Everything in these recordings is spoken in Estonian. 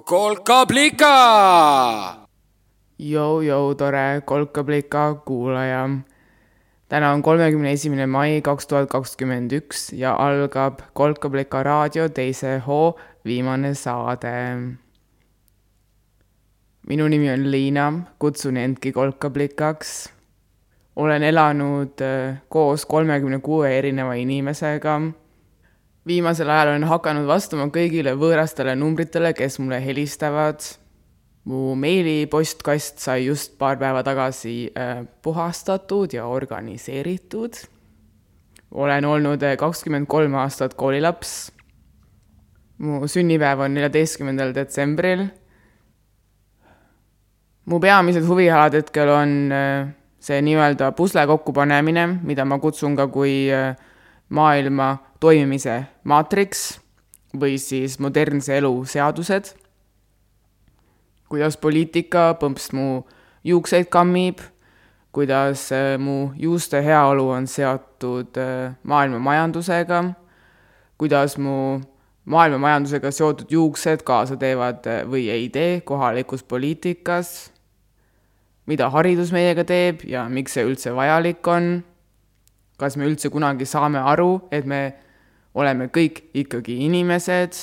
kolkablika. Jou-jou, tore kolkablika kuulaja. täna on kolmekümne esimene mai kaks tuhat kakskümmend üks ja algab Kolkablika raadio teise hoo viimane saade. minu nimi on Liina, kutsun endki kolkablikaks. olen elanud äh, koos kolmekümne kuue erineva inimesega viimasel ajal olen hakanud vastama kõigile võõrastele numbritele, kes mulle helistavad. mu meilipostkast sai just paar päeva tagasi äh, puhastatud ja organiseeritud. olen olnud äh, kakskümmend kolm aastat koolilaps. mu sünnipäev on neljateistkümnendal detsembril. mu peamised huvialad hetkel on äh, see nii-öelda pusle kokkupanemine, mida ma kutsun ka kui äh, maailma toimimise maatriks või siis modernse elu seadused, kuidas poliitika põmps mu juukseid kammib, kuidas äh, mu juuste heaolu on seotud äh, maailma majandusega, kuidas mu maailma majandusega seotud juuksed kaasa teevad äh, või ei tee kohalikus poliitikas, mida haridus meiega teeb ja miks see üldse vajalik on. Kas me üldse kunagi saame aru, et me oleme kõik ikkagi inimesed.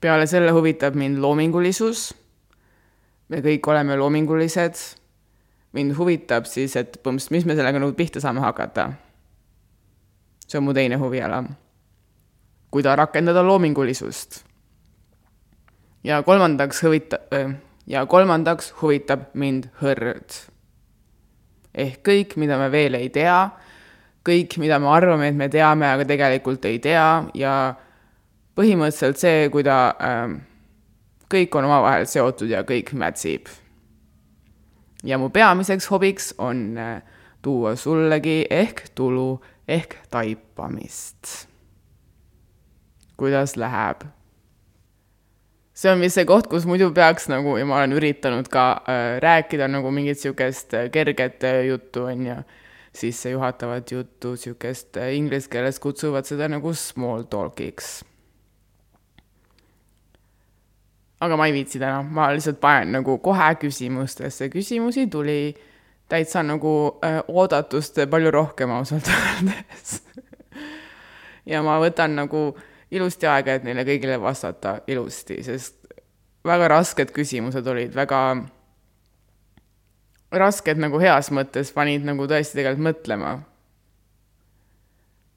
peale selle huvitab mind loomingulisus. me kõik oleme loomingulised. mind huvitab siis, et põhimõtteliselt, mis me sellega nagu pihta saame hakata. see on mu teine huviala. kuidas rakendada loomingulisust. ja kolmandaks huvita- ja kolmandaks huvitab mind hõrd ehk kõik, mida me veel ei tea, kõik, mida me arvame, et me teame, aga tegelikult ei tea ja põhimõtteliselt see, kuida äh, kõik on omavahel seotud ja kõik mätsib. ja mu peamiseks hobiks on äh, tuua sullegi ehk tulu ehk taipamist. kuidas läheb? see on vist see koht, kus muidu peaks nagu ja ma olen üritanud ka äh, rääkida nagu mingit niisugust äh, kerget äh, juttu, on ju, sissejuhatavat juttu, niisugust äh, inglise keeles kutsuvad seda nagu small talk'iks. aga ma ei viitsi täna, ma lihtsalt panen nagu kohe küsimustesse, küsimusi tuli täitsa nagu äh, oodatust palju rohkem ausalt öeldes ja ma võtan nagu ilusti aega, et neile kõigile vastata ilusti, sest väga rasked küsimused olid, väga rasked nagu heas mõttes, panid nagu tõesti tegelikult mõtlema.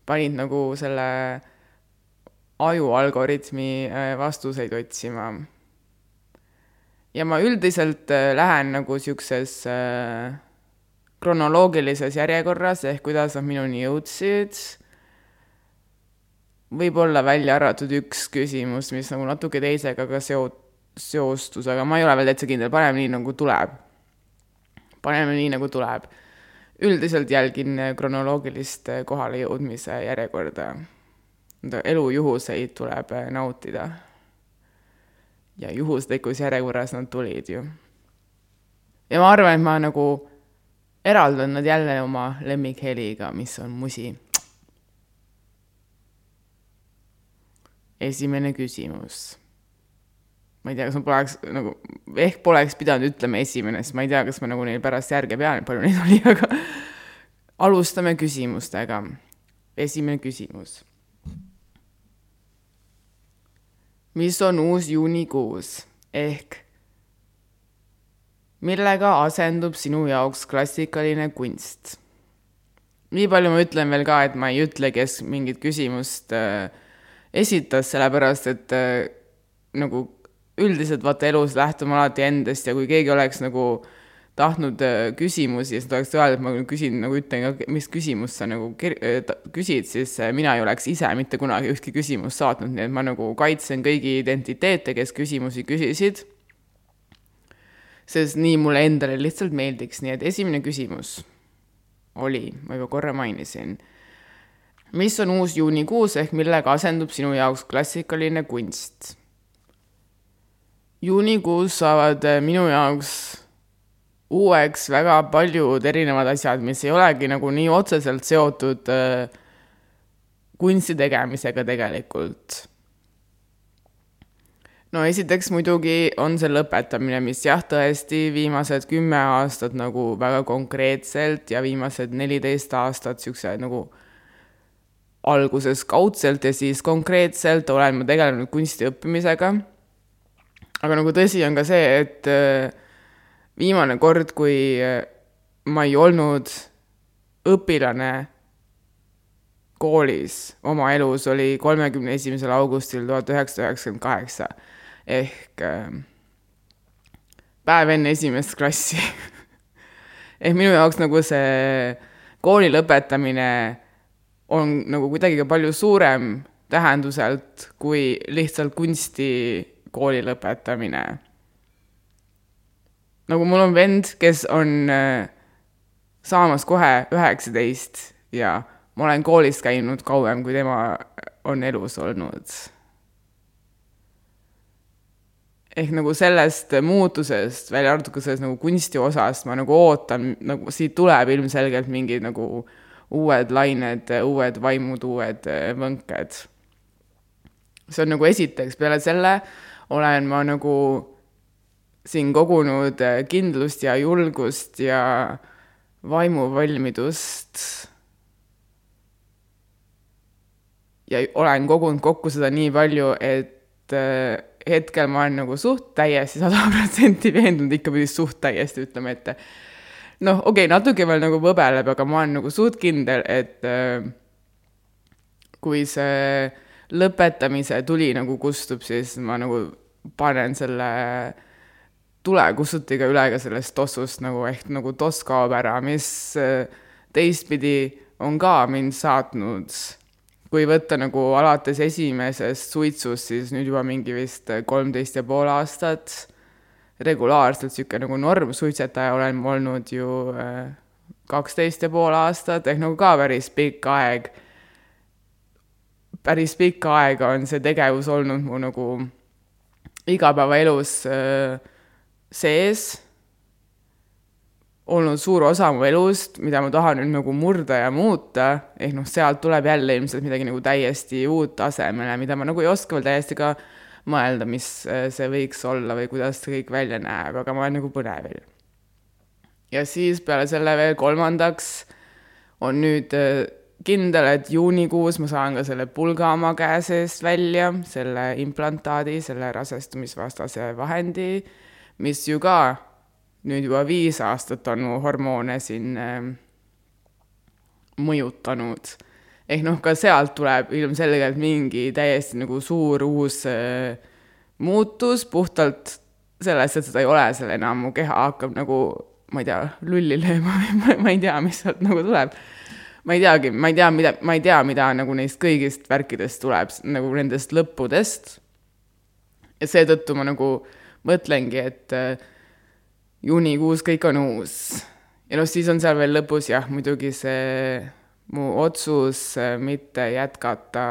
panid nagu selle aju algoritmi äh, vastuseid otsima. ja ma üldiselt äh, lähen nagu niisuguses äh, kronoloogilises järjekorras, ehk kuidas nad minuni jõudsid võib-olla välja arvatud üks küsimus, mis nagu natuke teisega ka seo-, seostus, aga ma ei ole veel täitsa kindel, paneme nii, nagu tuleb. Paneme nii, nagu tuleb. üldiselt jälgin kronoloogilist kohalejõudmise järjekorda. elu juhuseid tuleb nautida. ja juhuslikus järjekorras nad tulid ju. ja ma arvan, et ma nagu eraldan nad jälle oma lemmikheliga, mis on musi esimene küsimus. Ma ei tea, kas ma poleks nagu, ehk poleks pidanud ütlema esimene, sest ma ei tea, kas ma nagu neil pärast järge pean, palju neid oli, aga alustame küsimustega. esimene küsimus. mis on uus juunikuus ehk millega asendub sinu jaoks klassikaline kunst? nii palju ma ütlen veel ka, et ma ei ütle, kes mingit küsimust äh, esitas, sellepärast et äh, nagu üldiselt vaata elus lähtume alati endast ja kui keegi oleks nagu tahtnud äh, küsimusi, siis ta oleks öelnud, et ma küsin, nagu ütlen ka, mis küsimust sa nagu äh, küsid, siis äh, mina ei oleks ise mitte kunagi ühtki küsimust saatnud, nii et ma nagu kaitsen kõigi identiteete, kes küsimusi küsisid. sest nii mulle endale lihtsalt meeldiks, nii et esimene küsimus oli, ma juba korra mainisin mis on uus juunikuus ehk millega asendub sinu jaoks klassikaline kunst? Juunikuus saavad eh, minu jaoks uueks väga paljud erinevad asjad, mis ei olegi nagu nii otseselt seotud äh, kunsti tegemisega tegelikult. no esiteks muidugi on see lõpetamine, mis jah, tõesti viimased kümme aastat nagu väga konkreetselt ja viimased neliteist aastat niisuguse nagu alguses kaudselt ja siis konkreetselt olen ma tegelenud kunsti õppimisega. Aga nagu tõsi on ka see, et äh, viimane kord, kui äh, ma ei olnud õpilane koolis oma elus, oli kolmekümne esimesel augustil tuhat üheksasada üheksakümmend kaheksa. Ehk äh, päev enne esimest klassi. Ehk minu jaoks nagu see kooli lõpetamine on nagu kuidagi ka palju suurem tähenduselt kui lihtsalt kunstikooli lõpetamine. nagu mul on vend, kes on äh, saamas kohe üheksateist ja ma olen koolis käinud kauem, kui tema on elus olnud ehk nagu sellest muutusest, välja arvatud ka sellest nagu kunsti osast, ma nagu ootan, nagu siit tuleb ilmselgelt mingid nagu uued lained, uued vaimud, uued äh, võnked. see on nagu esiteks, peale selle olen ma nagu siin kogunud äh, kindlust ja julgust ja vaimuvalmidust. ja olen kogunud kokku seda nii palju, et äh, hetkel ma olen nagu suht täiesti sada protsenti veendunud, ikka pidi suht täiesti ütlema ette. noh, okei okay,, natuke veel nagu võbeleb, aga ma olen nagu suht kindel, et äh, kui see lõpetamise tuli nagu kustub, siis ma nagu panen selle tulekustutiga üle ka sellest tossust nagu ehk nagu toss kaob ära, mis äh, teistpidi on ka mind saatnud kui võtta nagu alates esimesest suitsust, siis nüüd juba mingi vist kolmteist ja pool aastat regulaarselt niisugune nagu normsuitsetaja olen olnud ju äh, kaksteist ja pool aastat, ehk nagu ka päris pikk aeg. Päris pikka aega on see tegevus olnud mu nagu igapäevaelus äh, sees olnud suur osa mu elust, mida ma tahan nüüd nagu murda ja muuta, ehk noh, sealt tuleb jälle ilmselt midagi nagu täiesti uut asemele, mida ma nagu ei oska veel täiesti ka mõelda, mis äh, see võiks olla või kuidas see kõik välja näeb, aga ma olen nagu põnevil. ja siis peale selle veel kolmandaks on nüüd äh, kindel, et juunikuus ma saan ka selle pulga oma käe seest välja, selle implantaadi, selle rasestumisvastase vahendi, mis ju ka nüüd juba viis aastat on mu hormoone siin äh, mõjutanud. ehk noh, ka sealt tuleb ilmselgelt mingi täiesti nagu suur uus äh, muutus puhtalt sellest, et seda ei ole seal enam, mu keha hakkab nagu, ma ei tea, lulli lööma või ma ei tea, mis sealt nagu tuleb. Ma ei teagi, ma ei tea, mida, ma ei tea, mida nagu neist kõigist värkidest tuleb, nagu nendest lõppudest. ja seetõttu ma nagu mõtlengi, et äh, juunikuus kõik on uus. ja noh, siis on seal veel lõpus jah, muidugi see mu otsus äh, mitte jätkata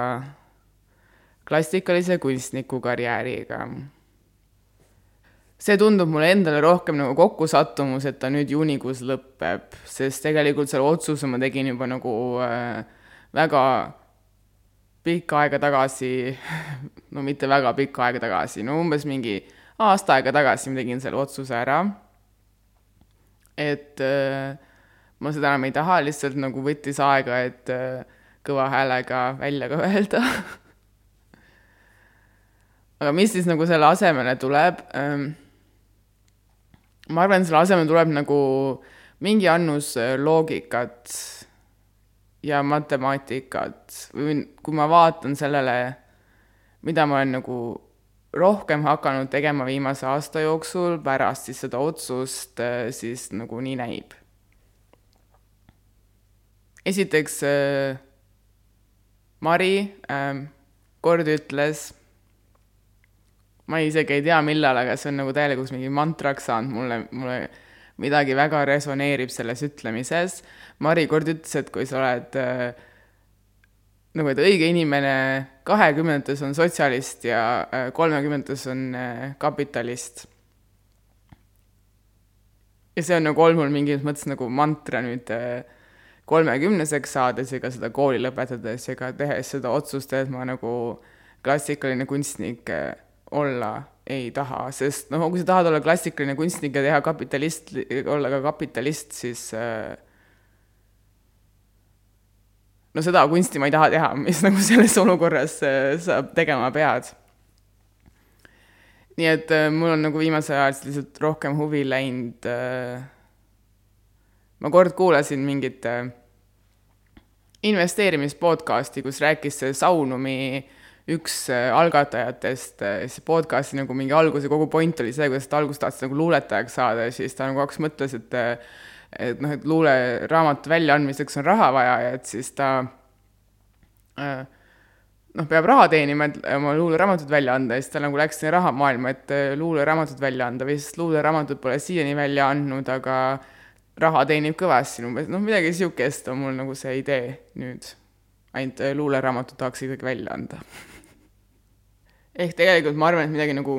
klassikalise kunstniku karjääriga. See tundub mulle endale rohkem nagu kokkusattumus, et ta nüüd juunikuus lõpeb, sest tegelikult selle otsuse ma tegin juba nagu äh, väga pikka aega tagasi, no mitte väga pikka aega tagasi, no umbes mingi aasta aega tagasi ma tegin selle otsuse ära et äh, ma seda enam ei taha, lihtsalt nagu võttis aega, et äh, kõva häälega välja ka öelda aga mis siis nagu selle asemele tuleb ähm,? Ma arvan, selle asemele tuleb nagu mingi annus äh, loogikat ja matemaatikat või kui ma vaatan sellele, mida ma olen nagu rohkem hakanud tegema viimase aasta jooksul pärast siis seda otsust, äh, siis nagu nii näib. esiteks äh, Mari äh, kord ütles, ma isegi ei tea, millal, aga see on nagu täielikuks mingi mantraks saanud mulle, mulle midagi väga resoneerib selles ütlemises. Mari kord ütles, et kui sa oled äh, nagu, et õige inimene kahekümnendates on sotsialist ja äh, kolmekümnendates on äh, kapitalist. ja see on nagu olnud mul mingis mõttes nagu mantra nüüd äh, kolmekümneseks saades ka seda kooli lõpetades ka tehes seda otsust, et ma nagu klassikaline kunstnik olla ei taha, sest noh, kui sa tahad olla klassikaline kunstnik ja teha kapitalist, olla ka kapitalist, siis äh, no seda kunsti ma ei taha teha, mis nagu selles olukorras äh, sa tegema pead. nii et äh, mul on nagu viimasel ajal lihtsalt rohkem huvi läinud ma kord kuulasin mingit investeerimispodcasti, kus rääkis see Saunumi üks äh, algatajatest, äh, see podcasti nagu mingi alguse kogu point oli see, kuidas ta alguses tahtis nagu luuletajaks saada ja siis ta nagu hakkas mõtles, et äh, et noh, et luuleraamatu väljaandmiseks on raha vaja ja et siis ta noh, peab raha teenima, et oma luuleraamatut välja anda ja siis ta nagu läks sinna rahamaailma, et luuleraamatut välja anda või siis luuleraamatut pole siiani välja andnud, aga raha teenib kõvasti umbes, noh, midagi niisugust on mul nagu see idee nüüd. ainult luuleraamatut tahaks ikkagi välja anda ehk tegelikult ma arvan, et midagi nagu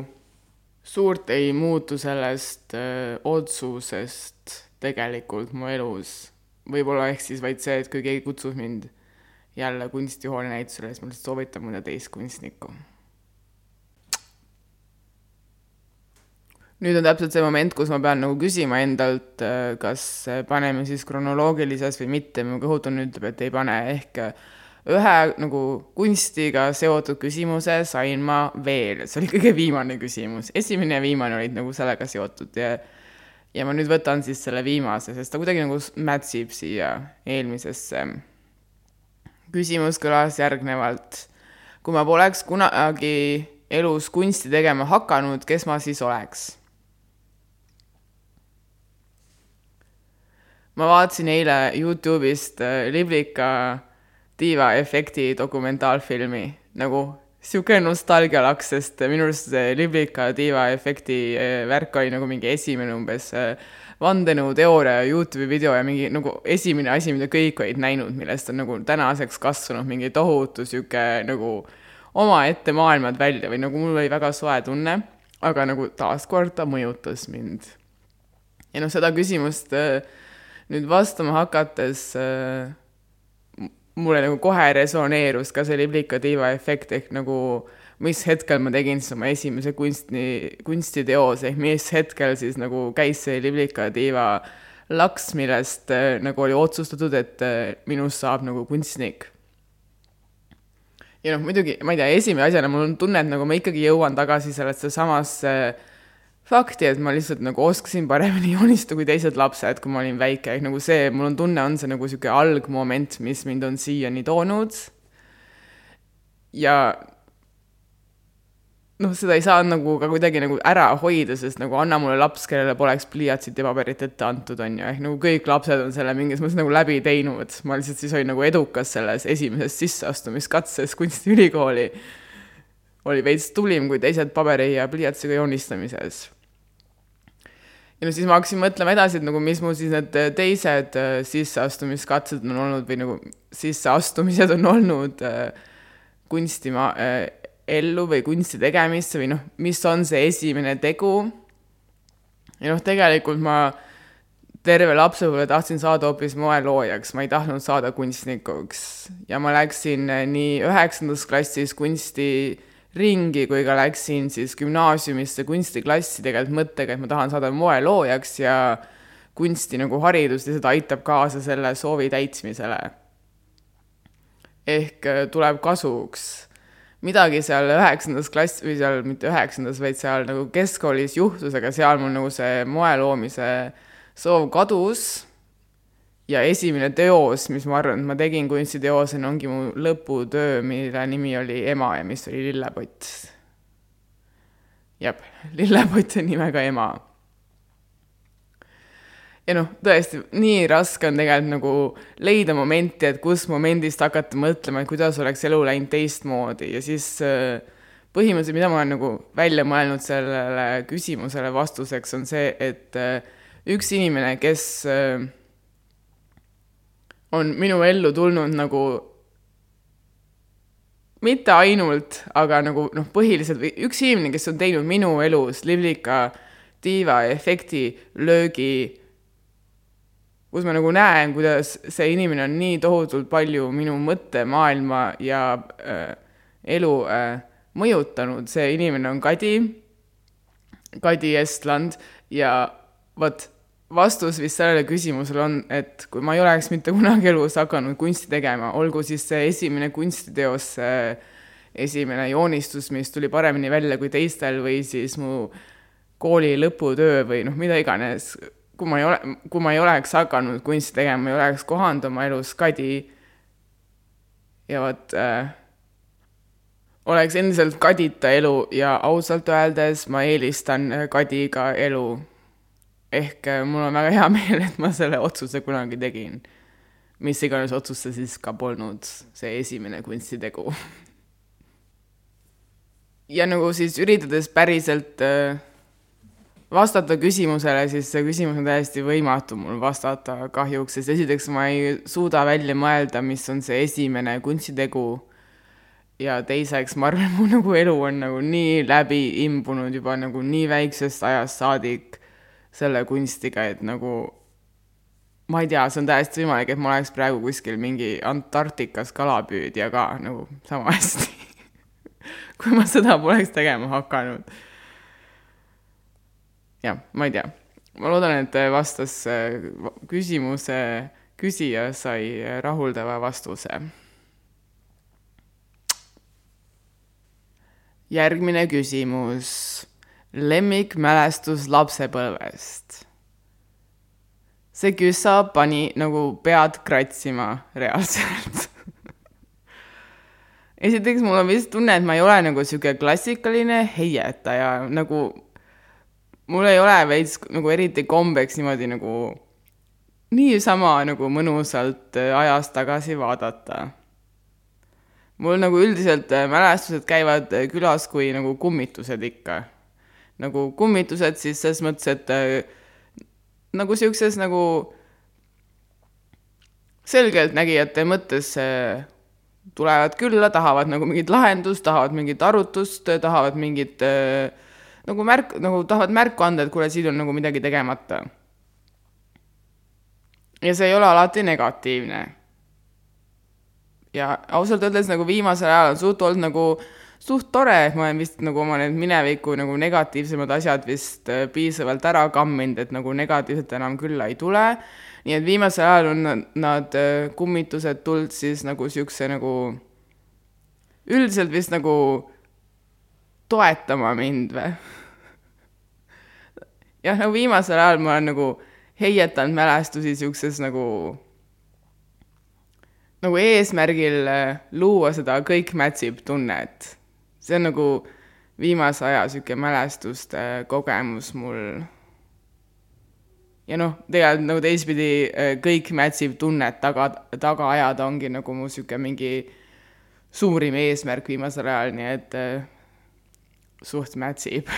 suurt ei muutu sellest öö, otsusest tegelikult mu elus. võib-olla ehk siis vaid see, et kui keegi kutsub mind jälle kunstihoone näitusele, siis ma lihtsalt soovitan mõnda teist kunstnikku. nüüd on täpselt see moment, kus ma pean nagu küsima endalt, kas paneme siis kronoloogilises või mitte, mu kõhutunne ütleb, et ei pane, ehk ühe nagu kunstiga seotud küsimuse sain ma veel, see oli kõige viimane küsimus, esimene ja viimane olid nagu sellega seotud ja ja ma nüüd võtan siis selle viimase, sest ta kuidagi nagu mätsib siia eelmisesse. küsimus kõlas järgnevalt. kui ma poleks kunagi elus kunsti tegema hakanud, kes ma siis oleks? ma vaatasin eile Youtube'ist äh, Liblika diivaefekti dokumentaalfilmi nagu niisugune nostalgialaks, sest minu arust see Liblika diivaefekti eh, värk oli nagu mingi esimene umbes eh, vandenõuteooria Youtube'i video ja mingi nagu esimene asi, mida kõik olid näinud, millest on nagu tänaseks kasvanud mingi tohutu niisugune nagu omaette maailmad välja või nagu mul oli väga soe tunne, aga nagu taaskord ta mõjutas mind. ja noh, seda küsimust eh, nüüd vastama hakates äh, mulle nagu kohe resoneerus ka see Liblika tiiva efekt ehk nagu mis hetkel ma tegin siis oma esimese kunsti, kunstiteose ehk mis hetkel siis nagu käis see Liblika tiiva laks, millest äh, nagu oli otsustatud, et äh, minust saab nagu kunstnik. ja noh, muidugi, ma ei tea, esimene asjana mul on tunne, et nagu ma ikkagi jõuan tagasi sellesse samasse äh, fakti, et ma lihtsalt nagu oskasin paremini joonistada kui teised lapsed, kui ma olin väike, ehk nagu see, mul on tunne, on see nagu niisugune algmoment, mis mind on siiani toonud. ja noh, seda ei saa nagu ka kuidagi nagu ära hoida, sest nagu anna mulle laps, kellele poleks pliiatsit ja paberit ette antud, on ju, ehk nagu kõik lapsed on selle mingis mõttes nagu läbi teinud. ma lihtsalt siis olin nagu edukas selles esimeses sisseastumiskatses kunstiülikooli. oli veits tublim kui teised paberi ja pliiatsiga joonistamises ja siis ma hakkasin mõtlema edasi, et nagu mis mul siis need teised äh, sisseastumiskatsed on olnud või nagu sisseastumised on olnud äh, kunstima äh, ellu või kunsti tegemisse või noh, mis on see esimene tegu. ja noh, tegelikult ma terve lapsepõlve tahtsin saada hoopis moeloojaks, ma ei tahtnud saada kunstnikuks ja ma läksin nii üheksandas klassis kunsti ringi, kui ka läksin siis gümnaasiumisse kunstiklassi tegelikult mõttega, et ma tahan saada moeloojaks ja kunsti nagu haridus lihtsalt aitab kaasa selle soovi täitsmisele. ehk äh, tuleb kasuks. midagi seal üheksandas klass või seal mitte üheksandas, vaid seal nagu keskkoolis juhtus, aga seal mul nagu see moe loomise soov kadus ja esimene teos, mis ma arvan, et ma tegin kunstiteosena, ongi mu lõputöö, mille nimi oli Ema ja mis oli lillepott. jah, lillepott on nimega Ema. ja noh, tõesti, nii raske on tegelikult nagu leida momenti, et kus momendist hakata mõtlema, et kuidas oleks elu läinud teistmoodi ja siis äh, põhimõtteliselt, mida ma olen nagu välja mõelnud sellele küsimusele vastuseks, on see, et äh, üks inimene, kes äh, on minu ellu tulnud nagu mitte ainult, aga nagu noh, põhiliselt või üks inimene, kes on teinud minu elus Livlika diiva efekti löögi, kus ma nagu näen, kuidas see inimene on nii tohutult palju minu mõttemaailma ja äh, elu äh, mõjutanud, see inimene on Kadi Kadi Estland ja vot vastus vist sellele küsimusele on, et kui ma ei oleks mitte kunagi elus hakanud kunsti tegema, olgu siis see esimene kunstiteos, esimene joonistus, mis tuli paremini välja kui teistel või siis mu kooli lõputöö või noh, mida iganes, kui ma ei ole, kui ma ei oleks hakanud kunsti tegema, ei oleks kohanud oma elus Kadi ja vot äh, oleks endiselt kadita elu ja ausalt öeldes ma eelistan äh, kadiga elu. Ehk äh, mul on väga hea meel, et ma selle otsuse kunagi tegin. mis iganes otsus see siis ka polnud, see esimene kunstitegu. ja nagu siis üritades päriselt äh, vastata küsimusele, siis see küsimus on täiesti võimatu mul vastata kahjuks, sest esiteks ma ei suuda välja mõelda, mis on see esimene kunstitegu. ja teiseks, ma arvan, mu nagu elu on nagu nii läbi imbunud juba nagu nii väiksest ajast saadik selle kunstiga, et nagu ma ei tea, see on täiesti võimalik, et ma oleks praegu kuskil mingi Antarktikas kalapüüdja ka nagu sama hästi kui ma seda poleks tegema hakanud jah, ma ei tea. ma loodan, et vastas küsimuse, küsija sai rahuldava vastuse. järgmine küsimus. Lemmikmälestus lapsepõlvest. see küssa pani nagu pead kratsima reaalselt esiteks mul on vist tunne, et ma ei ole nagu sihuke klassikaline heietaja, nagu mul ei ole veits nagu eriti kombeks niimoodi nagu niisama nagu mõnusalt äh, ajas tagasi vaadata. mul nagu üldiselt äh, mälestused käivad äh, külas kui nagu kummitused ikka. Nagu kummitused siis selles mõttes, et nagu siukses nagu selgeltnägijate mõttes tulevad külla, tahavad nagu mingit lahendust, tahavad mingit arutust, tahavad mingit äh, nagu märk, nagu tahavad märku anda, et kuule, siin on nagu midagi tegemata. ja see ei ole alati negatiivne. ja ausalt öeldes nagu viimasel ajal on suht olnud nagu suht tore, et ma olen vist nagu oma need mineviku nagu negatiivsemad asjad vist äh, piisavalt ära kamminud, et nagu negatiivset enam külla ei tule. nii et viimasel ajal on nad, nad äh, kummitused tulnud siis nagu siukse nagu üldiselt vist nagu toetama mind või? jah, nagu viimasel ajal ma olen nagu heietanud mälestusi siukses nagu, nagu eesmärgil äh, luua seda kõik mätsib tunnet. See on nagu viimase aja sihuke mälestuste kogemus mul. ja noh, tegelikult nagu teistpidi äh, kõik mätsib tunnet taga, taga ajada ongi nagu mu sihuke mingi suurim eesmärk viimasel ajal, nii et äh, suht mätsib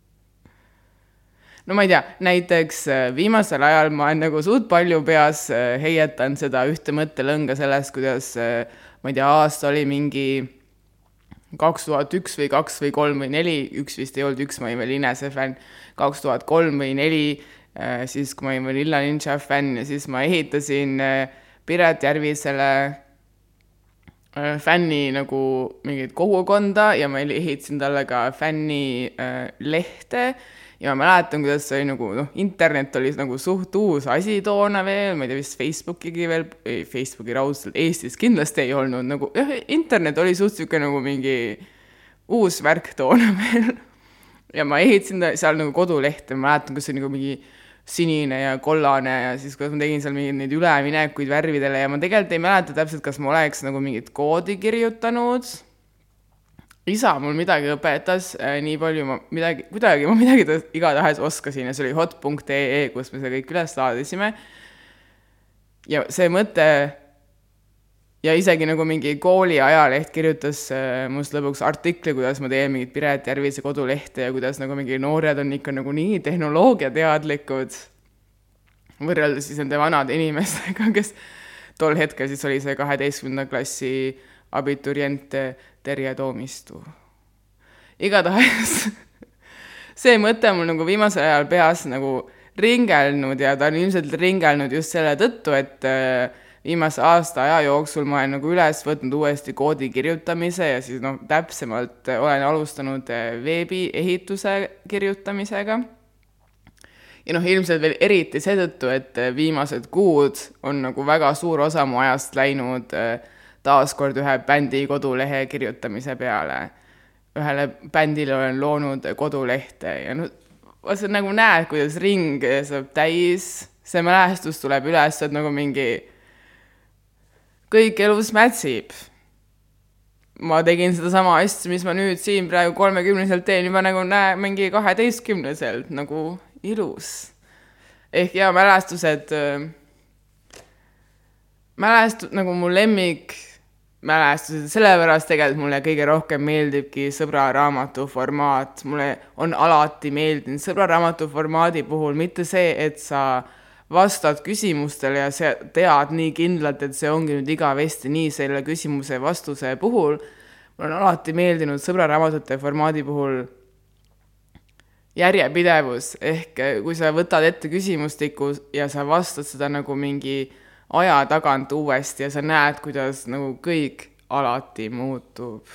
no ma ei tea, näiteks äh, viimasel ajal ma olen nagu suht palju peas heietanud seda ühte mõttelõnga sellest, kuidas ma ei tea, aasta oli mingi kaks tuhat üks või kaks või kolm või neli, üks vist ei olnud üks, ma olin veel Inese fänn, kaks tuhat kolm või neli, siis kui ma olin veel Illa Ninja fänn ja siis ma ehitasin Piret Järvisele fänni nagu mingit kogukonda ja ma ehitasin talle ka fännilehte äh, ja ma mäletan, kuidas see oli nagu noh, internet oli nagu suht uus asi toona veel, ma ei tea, vist Facebookigi veel, ei Facebooki raudselt Eestis kindlasti ei olnud nagu jah, internet oli suht sihuke nagu mingi uus värk toona veel. ja ma ehitasin seal nagu kodulehte, ma mäletan, kus oli nagu mingi sinine ja kollane ja siis, kuidas ma tegin seal mingeid neid üleminekuid värvidele ja ma tegelikult ei mäleta täpselt, kas ma oleks nagu mingit koodi kirjutanud isa mul midagi õpetas äh,, nii palju ma midagi, kuidagi ma midagi igatahes oskasin ja see oli hot.ee, kus me selle kõik üles laadisime. ja see mõte ja isegi nagu mingi kooli ajaleht kirjutas äh, must lõpuks artikli, kuidas ma teen mingit Piret Järvise kodulehte ja kuidas nagu mingi noored on ikka nagu nii tehnoloogiateadlikud võrreldes siis nende vanade inimestega, kes tol hetkel siis oli see kaheteistkümnenda klassi abiturient Terje Toomistu. igatahes see mõte mul nagu viimasel ajal peas nagu ringelnud ja ta on ilmselt ringelnud just selle tõttu, et äh, viimase aasta aja jooksul ma olen nagu üles võtnud uuesti koodi kirjutamise ja siis noh, täpsemalt olen alustanud veebiehituse kirjutamisega ja noh, ilmselt veel eriti seetõttu, et viimased kuud on nagu väga suur osa mu ajast läinud äh, taaskord ühe bändi kodulehe kirjutamise peale. ühele bändile olen loonud kodulehte ja noh, sa nagu näed, kuidas ring saab täis, see mälestus tuleb üles, et nagu mingi kõik elus mätsib. ma tegin sedasama asja, mis ma nüüd siin praegu kolmekümneselt teen, juba nagu näe, mingi kaheteistkümneselt nagu ilus. ehk ja mälestused, äh, mälestud nagu mu lemmik mälestused, sellepärast tegelikult mulle kõige rohkem meeldibki sõbraraamatu formaat, mulle on alati meeldinud sõbraraamatu formaadi puhul mitte see, et sa vastad küsimustele ja sa tead nii kindlalt, et see ongi nüüd igavesti nii selle küsimuse vastuse puhul. mulle on alati meeldinud sõbraraamatute formaadi puhul järjepidevus ehk eh, kui sa võtad ette küsimustiku ja sa vastad seda nagu mingi aja tagant uuesti ja sa näed, kuidas nagu kõik alati muutub.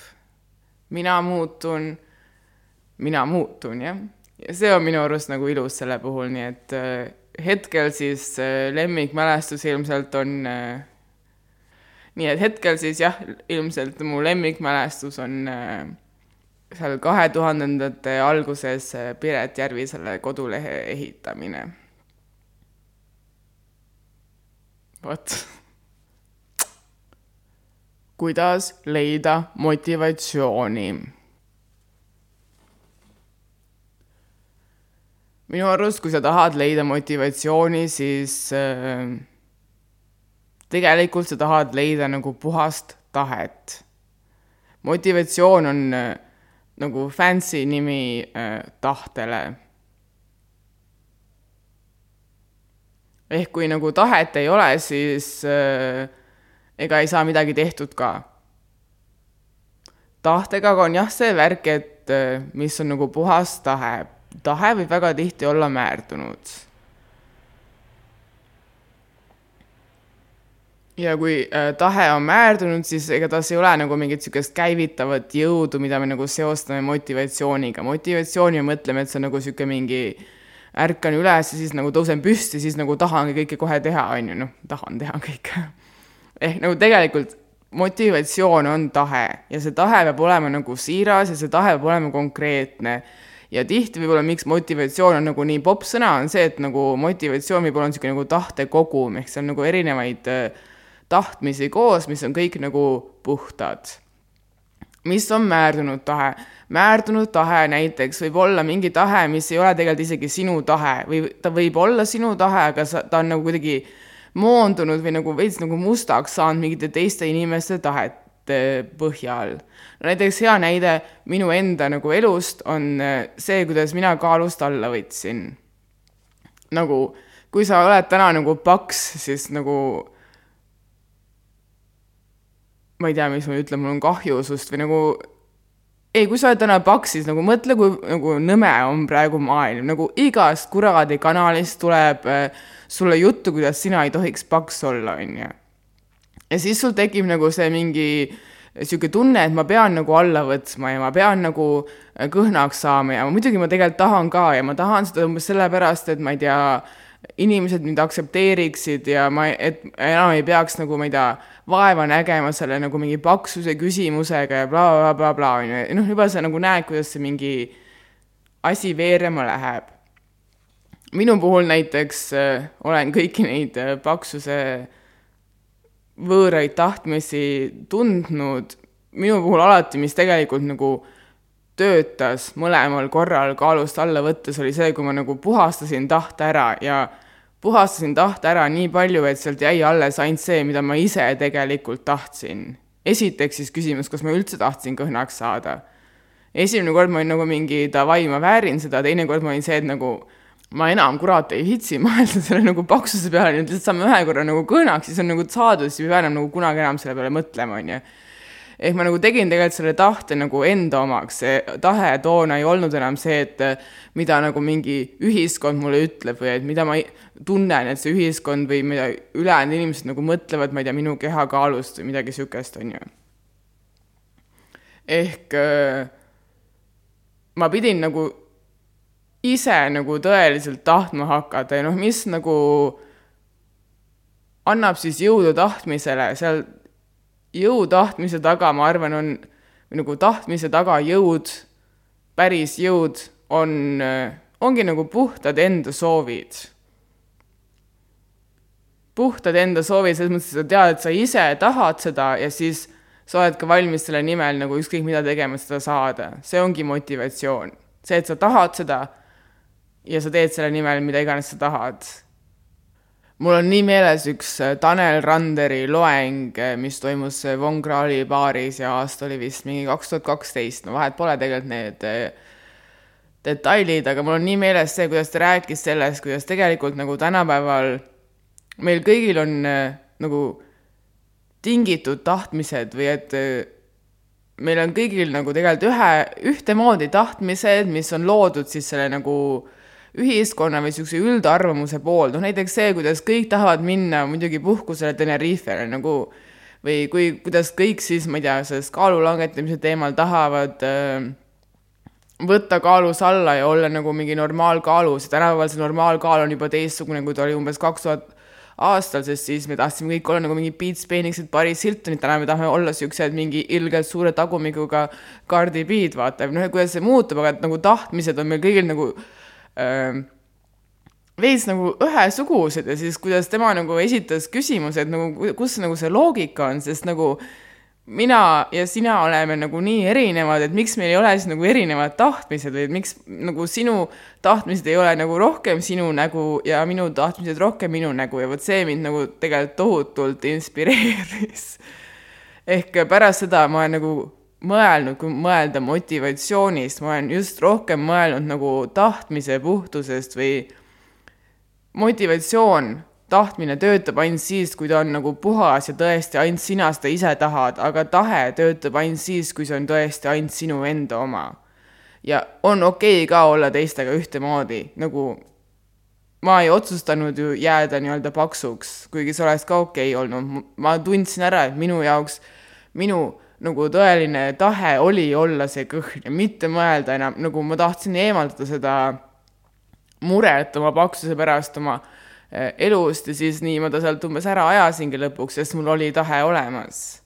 mina muutun, mina muutun, jah. ja see on minu arust nagu ilus selle puhul, nii et äh, hetkel siis äh, lemmikmälestus ilmselt on äh, nii et hetkel siis jah, ilmselt mu lemmikmälestus on seal kahe tuhandendate alguses Piret Järvisele kodulehe ehitamine. Vot. kuidas leida motivatsiooni? minu arust, kui sa tahad leida motivatsiooni, siis äh, tegelikult sa tahad leida nagu puhast tahet. motivatsioon on äh, nagu fancy nimi äh, tahtele. Ehk kui nagu tahet ei ole, siis äh, ega ei saa midagi tehtud ka. tahtega on jah see värk, et äh, mis on nagu puhas tahe. tahe võib väga tihti olla määrdunud ja kui äh, tahe on määrdunud, siis ega tas ei ole nagu mingit niisugust käivitavat jõudu, mida me nagu seostame motivatsiooniga. motivatsiooni me mõtleme, et see on nagu niisugune mingi ärkan üles ja siis nagu tõusen püsti, siis nagu tahangi kõike kohe teha, on ju, noh, tahan teha kõike. ehk nagu tegelikult motivatsioon on tahe ja see tahe peab olema nagu siiras ja see tahe peab olema konkreetne ja tihti võib-olla, miks motivatsioon on nagu nii popp sõna, on see, et nagu motivatsioon võib olla niisugune nagu tahtekogum, ehk see on nagu erinevaid äh, tahtmisi koos, mis on kõik nagu puhtad. Mis on määrdunud tahe? määrdunud tahe näiteks võib olla mingi tahe, mis ei ole tegelikult isegi sinu tahe või ta võib olla sinu tahe, aga sa, ta on nagu kuidagi moondunud või nagu veits nagu mustaks saanud mingite teiste inimeste tahete põhjal. näiteks hea näide minu enda nagu elust on äh, see, kuidas mina kaalust alla võtsin. nagu kui sa oled täna nagu paks, siis nagu ma ei tea, mis ma ütlen, mul on kahju sust või nagu ei, kui sa oled täna paks, siis nagu mõtle, kui nagu nõme on praegu maailm, nagu igast kuradi kanalist tuleb äh, sulle juttu, kuidas sina ei tohiks paks olla, on ju. ja siis sul tekib nagu see mingi niisugune tunne, et ma pean nagu alla võtma ja ma pean nagu äh, kõhnaks saama ja muidugi ma tegelikult tahan ka ja ma tahan seda umbes sellepärast, et ma ei tea, inimesed mind aktsepteeriksid ja ma, et enam ei peaks nagu, ma ei tea, vaeva nägema selle nagu mingi paksuse küsimusega ja blablabla bla, bla, bla, on ju, noh, juba sa nagu näed, kuidas see mingi asi veerema läheb. minu puhul näiteks äh, olen kõiki neid äh, paksuse võõraid tahtmisi tundnud, minu puhul alati, mis tegelikult nagu töötas mõlemal korral kaalust alla võttes, oli see, kui ma nagu puhastasin tahte ära ja puhastasin tahte ära nii palju, et sealt jäi alles ainult see, mida ma ise tegelikult tahtsin. esiteks siis küsimus, kas ma üldse tahtsin kõhnaks saada. esimene kord ma olin nagu mingi davai, ma väärin seda, teine kord ma olin see, et nagu ma enam kurat ei viitsi mõelda selle nagu paksuse peale, nüüd lihtsalt saame ühe korra nagu kõhnaks, siis on nagu saadud, siis ei pea enam nagu kunagi enam selle peale mõtlema, on ju ehk ma nagu tegin tegelikult selle tahte nagu enda omaks, see tahe toona ei olnud enam see, et mida nagu mingi ühiskond mulle ütleb või et mida ma tunnen, et see ühiskond või mida ülejäänud inimesed nagu mõtlevad, ma ei tea, minu kehakaalust või midagi niisugust, on ju. ehk ma pidin nagu ise nagu tõeliselt tahtma hakata ja noh, mis nagu annab siis jõudu tahtmisele, seal jõu tahtmise taga, ma arvan, on nagu tahtmise taga jõud, päris jõud on, ongi nagu puhtad enda soovid. puhtad enda soovid, selles mõttes, et sa tead, et sa ise tahad seda ja siis sa oled ka valmis selle nimel nagu ükskõik mida tegema, seda saada. see ongi motivatsioon. see, et sa tahad seda ja sa teed selle nimel, mida iganes sa tahad. Mul on nii meeles üks äh, Tanel Randeri loeng, äh, mis toimus äh, Von Krahli baaris ja aasta oli vist mingi kaks tuhat kaksteist, no vahet pole tegelikult need detailid, aga mul on nii meeles see, kuidas ta rääkis sellest, kuidas tegelikult nagu tänapäeval meil kõigil on nagu tingitud tahtmised või et meil on kõigil nagu tegelikult ühe, ühtemoodi tahtmised, mis on loodud siis selle nagu äh, ühiskonna või niisuguse üldarvamuse pool, noh näiteks see, kuidas kõik tahavad minna muidugi puhkusele Tenerifele nagu või kui, kuidas kõik siis, ma ei tea, sellest kaalu langetamise teemal tahavad äh, võtta kaalus alla ja olla nagu mingi normaalkaalus tänapäeval see normaalkaal on juba teistsugune, kui ta oli umbes kaks tuhat aastal, sest siis me tahtsime kõik olla nagu mingid Beats Phoenixid, Paris Hiltonid, täna me tahame olla siuksed mingi ilgelt suure tagumikuga Cardi B-d, vaata, noh, kuidas see muutub, aga et nagu tahtmised on meil kõigil nagu veits nagu ühesugused ja siis, kuidas tema nagu esitas küsimused nagu, kus nagu see loogika on, sest nagu mina ja sina oleme nagu nii erinevad, et miks meil ei ole siis nagu erinevad tahtmised või et miks nagu sinu tahtmised ei ole nagu rohkem sinu nägu ja minu tahtmised rohkem minu nägu ja vot see mind nagu tegelikult tohutult inspireeris. ehk pärast seda ma olen nagu mõelnud, kui mõelda motivatsioonist, ma olen just rohkem mõelnud nagu tahtmise puhtusest või motivatsioon, tahtmine töötab ainult siis, kui ta on nagu puhas ja tõesti ainult sina seda ise tahad, aga tahe töötab ainult siis, kui see on tõesti ainult sinu enda oma. ja on okei okay ka olla teistega ühtemoodi, nagu ma ei otsustanud ju jääda nii-öelda paksuks, kuigi see oleks ka okei okay olnud, ma tundsin ära, et minu jaoks, minu nagu tõeline tahe oli olla see kõhn ja mitte mõelda enam, nagu ma tahtsin eemaldada seda muret oma paksuse pärast oma eh, elust ja siis nii ma ta sealt umbes ära ajasingi lõpuks, sest mul oli tahe olemas.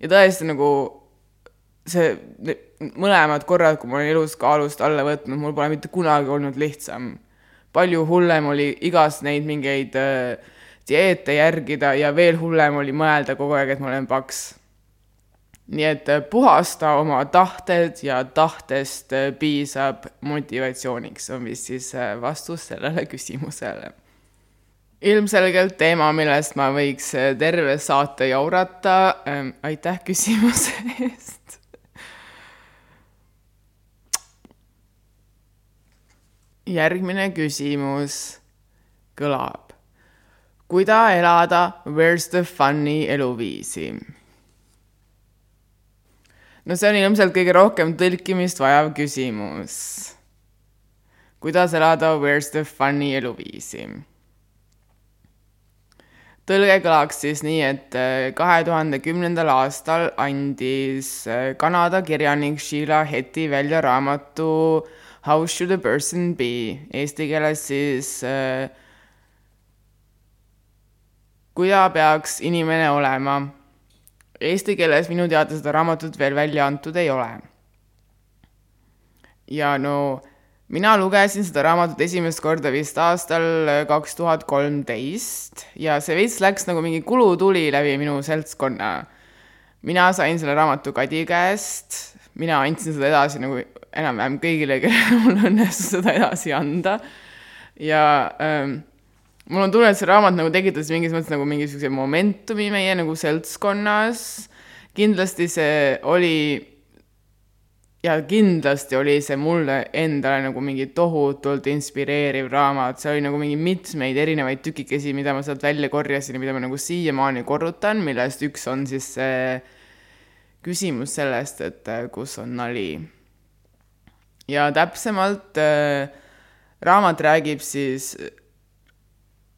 ja tõesti nagu see, mõlemad korrad, kui ma olen elus kaalust alla võtnud, mul pole mitte kunagi olnud lihtsam. palju hullem oli igast neid mingeid äh, dieete järgida ja veel hullem oli mõelda kogu aeg, et ma olen paks nii et äh, puhasta oma tahted ja tahtest äh, piisab motivatsiooniks, on vist siis äh, vastus sellele küsimusele. ilmselgelt teema, millest ma võiks terve saate jaurata. Ähm, aitäh küsimuse eest. järgmine küsimus kõlab. kuida elada Where's the fun'i eluviisi no see on ilmselt kõige rohkem tõlkimist vajav küsimus. kuidas elada Where's the fun'i eluviisi? tõlge kõlaks siis nii, et äh, kahe tuhande kümnendal aastal andis äh, Kanada kirjanik Sheila Heti välja raamatu How should a person be, eesti keeles siis äh, kuida peaks inimene olema Eesti keeles minu teada seda raamatut veel välja antud ei ole. ja no mina lugesin seda raamatut esimest korda vist aastal äh, kaks tuhat kolmteist ja see veits läks nagu mingi kulutuli läbi minu seltskonna. mina sain selle raamatu Kadi käest, mina andsin seda edasi nagu enam-vähem kõigile, kellele mul õnnestus seda edasi anda ja ähm, mul on tunne, et see raamat nagu tekitas mingis mõttes nagu mingi siukse momentumi meie nagu seltskonnas. kindlasti see oli ja kindlasti oli see mulle endale nagu mingi tohutult inspireeriv raamat, see oli nagu mingi mitmeid erinevaid tükikesi, mida ma sealt välja korjasin ja mida ma nagu siiamaani korrutan, millest üks on siis see küsimus sellest, et äh, kus on nali. ja täpsemalt äh, raamat räägib siis,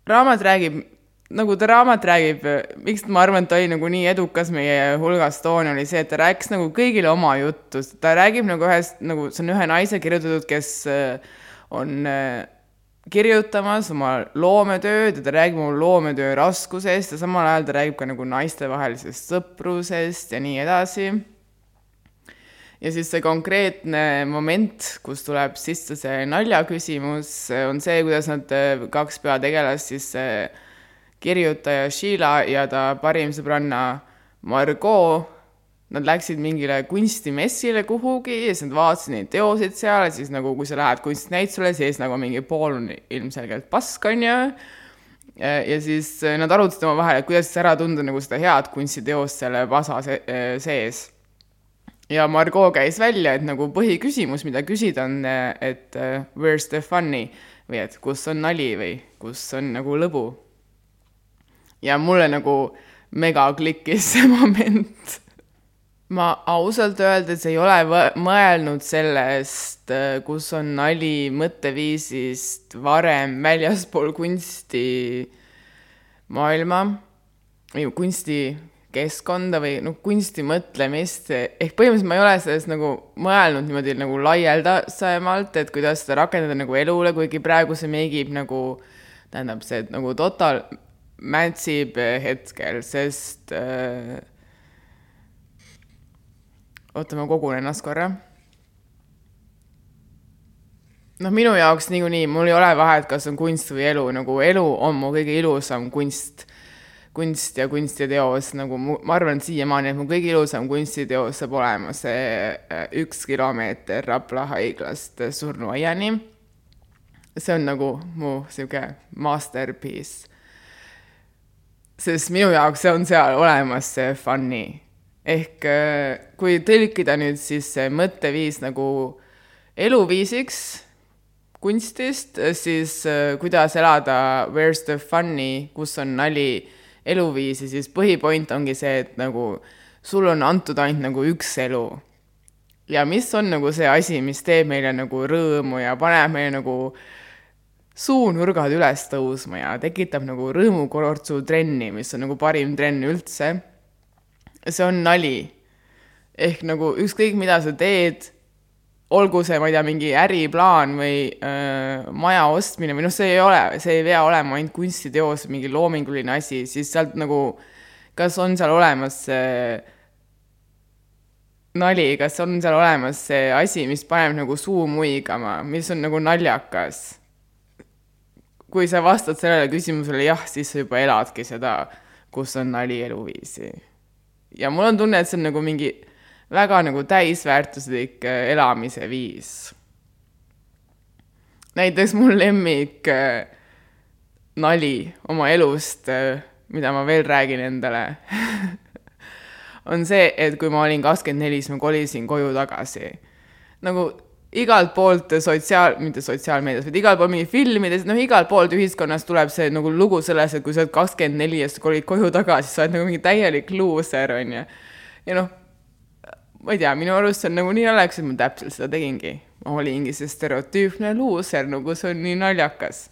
raamat räägib, nagu ta raamat räägib, miks ma arvan, et ta oli nagu nii edukas meie hulgas toona, oli see, et ta rääkis nagu kõigile oma juttu, ta räägib nagu ühest, nagu see on ühe naise kirjutatud, kes on kirjutamas oma loometööd ja ta räägib oma loometöö raskusest ja samal ajal ta räägib ka nagu naistevahelisest sõprusest ja nii edasi. Ja siis see konkreetne moment, kus tuleb sisse see naljaküsimus, on see, kuidas nad kaks peategelast, siis see kirjutaja Sheila ja ta parim sõbranna Margot Nad läksid mingile kunstimessile kuhugi ja siis nad vaatasid neid teoseid seal ja siis nagu, kui sa lähed kunstnäitusele, siis nagu mingi pool on ilmselgelt pask, on ju. ja siis nad arutasid omavahel, et kuidas ära tunda nagu seda head kunstiteost selle pasa sees. Ja Margot käis välja, et nagu põhiküsimus, mida küsida on, et where's the funny või et kus on nali või kus on nagu lõbu. ja mulle nagu mega klikkis see moment ma ausalt öeldes ei ole mõelnud sellest, äh, kus on nali mõtteviisist varem väljaspool kunstimaailma või kunstikeskkonda või noh, kunstimõtlemist, ehk põhimõtteliselt ma ei ole sellest nagu mõelnud niimoodi nagu laialdasemalt, et kuidas seda rakendada nagu elule, kuigi praegu see meigib nagu, tähendab see, nagu total mätsib hetkel, sest äh, oota, ma kogun ennast korra. noh, minu jaoks niikuinii, mul ei ole vahet, kas on kunst või elu, nagu elu on mu kõige ilusam kunst, kunst ja kunstiteos, nagu mu, ma arvan siiamaani, et mu kõige ilusam kunstiteos saab olema see äh, üks kilomeeter Rapla haiglast surnuaiani. see on nagu mu sihuke masterpiece. sest minu jaoks see on seal olemas, see funny ehk äh, kui tõlkida nüüd siis see mõtteviis nagu eluviisiks kunstist, siis äh, kuidas elada where's the funny, kus on nali eluviisi, siis põhipoint ongi see, et nagu sul on antud ainult nagu üks elu. ja mis on nagu see asi, mis teeb meile nagu rõõmu ja paneb meile nagu suunurgad üles tõusma ja tekitab nagu rõõmukortsu trenni, mis on nagu parim trenn üldse see on nali. ehk nagu ükskõik, mida sa teed, olgu see, ma ei tea, mingi äriplaan või öö, maja ostmine või noh, see ei ole, see ei pea olema ainult kunstiteos, mingi loominguline asi, siis sealt nagu, kas on seal olemas see nali, kas on seal olemas see asi, mis paneb nagu suu muigama, mis on nagu naljakas? kui sa vastad sellele küsimusele jah, siis sa juba eladki seda, kus on nali eluviisi ja mul on tunne, et see on nagu mingi väga nagu täisväärtuslik äh, elamise viis. näiteks mu lemmik äh, nali oma elust, äh, mida ma veel räägin endale on see, et kui ma olin kakskümmend neli, siis ma kolisin koju tagasi. nagu igalt poolt sotsiaal, mitte sotsiaalmeedias, vaid igal pool mingi filmides, noh, igalt poolt ühiskonnas tuleb see nagu lugu sellest, et kui sa oled kakskümmend neli ja sa kolid koju tagasi, sa oled nagu mingi täielik luuser, on ju. ja noh, ma ei tea, minu arust see on nagu nii naljakas, et ma täpselt seda tegingi. ma olingi see stereotüüpne luuser, nagu see on nii naljakas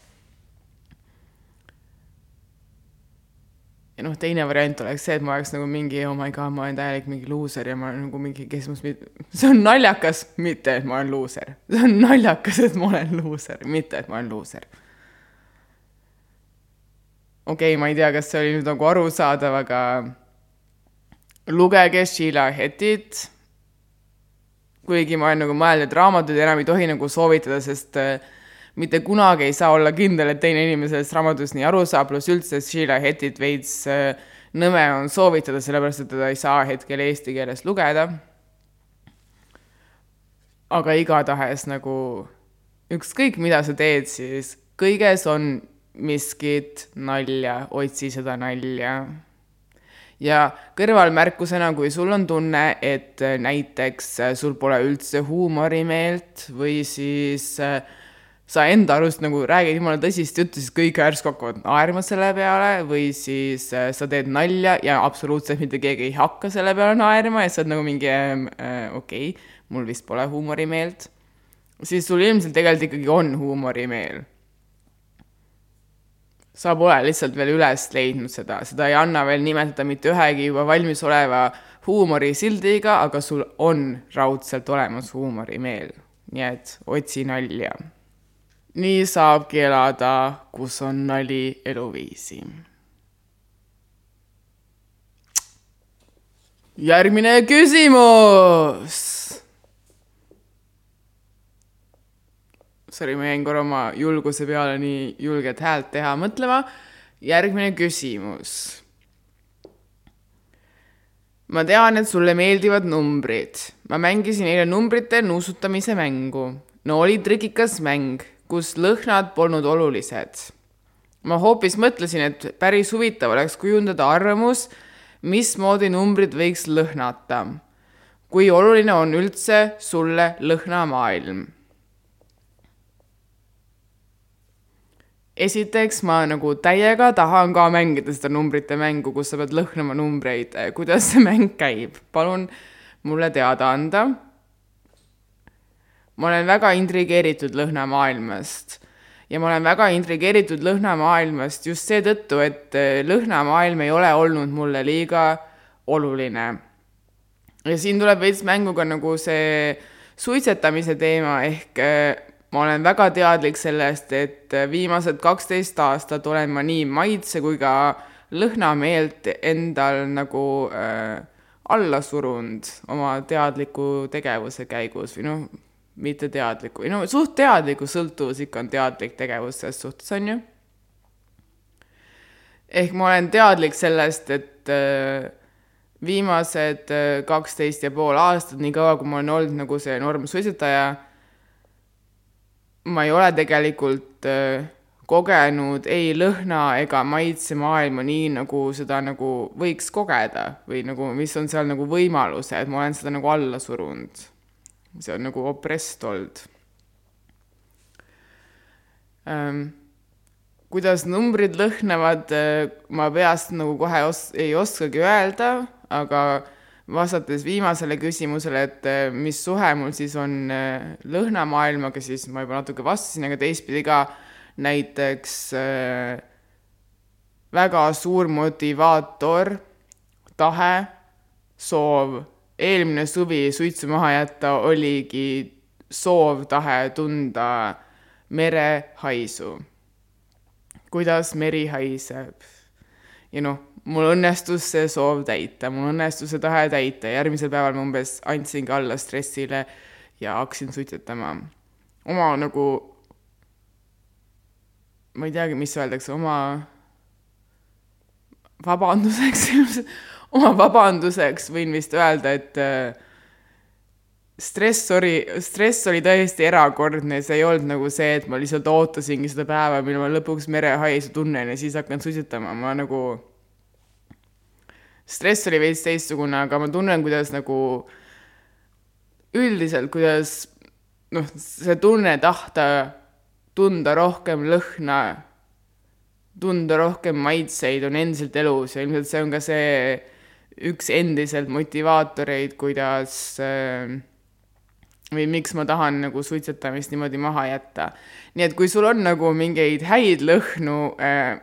ja noh, teine variant oleks see, et ma oleks nagu mingi oh my god, ma olen täielik mingi luuser ja ma olen nagu mingi, kes must, see on naljakas, mitte et ma olen luuser. see on naljakas, et ma olen luuser, mitte et ma olen luuser. okei okay,, ma ei tea, kas see oli nüüd nagu arusaadav, aga lugege Sheila Hettit. Kuigi ma olen nagu mõelnud, et raamatuid enam ei tohi nagu soovitada, sest äh, mitte kunagi ei saa olla kindel, et teine inimene sellest raamatust nii aru saab, pluss üldse Sheila Hettit veits äh, nõme on soovitada, sellepärast et teda ei saa hetkel eesti keeles lugeda. aga igatahes nagu ükskõik, mida sa teed, siis kõiges on miskit nalja, otsi seda nalja. Ja kõrvalmärkusena, kui sul on tunne, et näiteks sul pole üldse huumorimeelt või siis äh, sa enda arust nagu räägid jumala tõsist juttu, siis kõik järsku hakkavad naerma selle peale või siis äh, sa teed nalja ja absoluutselt mitte keegi ei hakka selle peale naerma ja sa oled nagu mingi äh, okei okay,, mul vist pole huumorimeelt. siis sul ilmselt tegelikult ikkagi on huumorimeel. Sa pole lihtsalt veel üles leidnud seda, seda ei anna veel nimetada mitte ühegi juba valmisoleva huumorisildiga, aga sul on raudselt olemas huumorimeel. nii et otsi nalja nii saabki elada, kus on nali eluviisi. järgmine küsimus. Sorry, ma jäin korra oma julguse peale nii julget häält teha mõtlema. järgmine küsimus. ma tean, et sulle meeldivad numbrid. ma mängisin eile numbrite nuusutamise mängu. no oli trikikas mäng kus lõhnad polnud olulised. ma hoopis mõtlesin, et päris huvitav oleks kujundada arvamus, mismoodi numbrid võiks lõhnata. kui oluline on üldse sulle lõhnamaailm? Esiteks ma nagu täiega tahan ka mängida seda numbrite mängu, kus sa pead lõhnama numbreid. kuidas see mäng käib? palun mulle teada anda ma olen väga intrigeeritud lõhnamaailmast ja ma olen väga intrigeeritud lõhnamaailmast just seetõttu, et äh, lõhnamaailm ei ole olnud mulle liiga oluline. ja siin tuleb veits mängu ka nagu see suitsetamise teema, ehk äh, ma olen väga teadlik sellest, et äh, viimased kaksteist aastat olen ma nii maitse kui ka lõhnameelt endal nagu äh, alla surunud oma teadliku tegevuse käigus või noh, mitte teadliku, no suht teadliku sõltuvus ikka on teadlik tegevus selles suhtes, on ju. ehk ma olen teadlik sellest, et äh, viimased äh, kaksteist ja pool aastat, nii kaua kui ma olen olnud nagu see normsuitsetaja, ma ei ole tegelikult äh, kogenud ei lõhna ega maitsemaailma nii, nagu seda nagu võiks kogeda või nagu, mis on seal nagu võimalused, ma olen seda nagu alla surunud see on nagu opressed olnud ähm,. kuidas numbrid lõhnevad, äh, ma peast nagu kohe os-, ei oskagi öelda, aga vastates viimasele küsimusele, et äh, mis suhe mul siis on äh, lõhnamaailmaga, siis ma juba natuke vastasin, aga teistpidi ka näiteks äh, väga suur motivaator, tahe, soov eelmine suvi suitsu maha jätta oligi soov, tahe tunda merehaisu. kuidas meri haiseb. ja noh, mul õnnestus see soov täita, mul õnnestus see tahe täita, järgmisel päeval ma umbes andsingi alla stressile ja hakkasin suitsetama. oma nagu, ma ei teagi, mis öeldakse, oma vabanduseks oma vabanduseks võin vist öelda, et äh, stress oli, stress oli täiesti erakordne, see ei olnud nagu see, et ma lihtsalt ootasingi seda päeva, mil ma lõpuks merehaisu tunnen ja siis hakkan suitsetama, ma nagu, stress oli veits teistsugune, aga ma tunnen, kuidas nagu üldiselt, kuidas noh, see tunne tahta tunda rohkem lõhna, tunda rohkem maitseid on endiselt elus ja ilmselt see on ka see üks endiselt motivaatoreid, kuidas äh, või miks ma tahan nagu suitsetamist niimoodi maha jätta. nii et kui sul on nagu mingeid häid lõhnu, äh,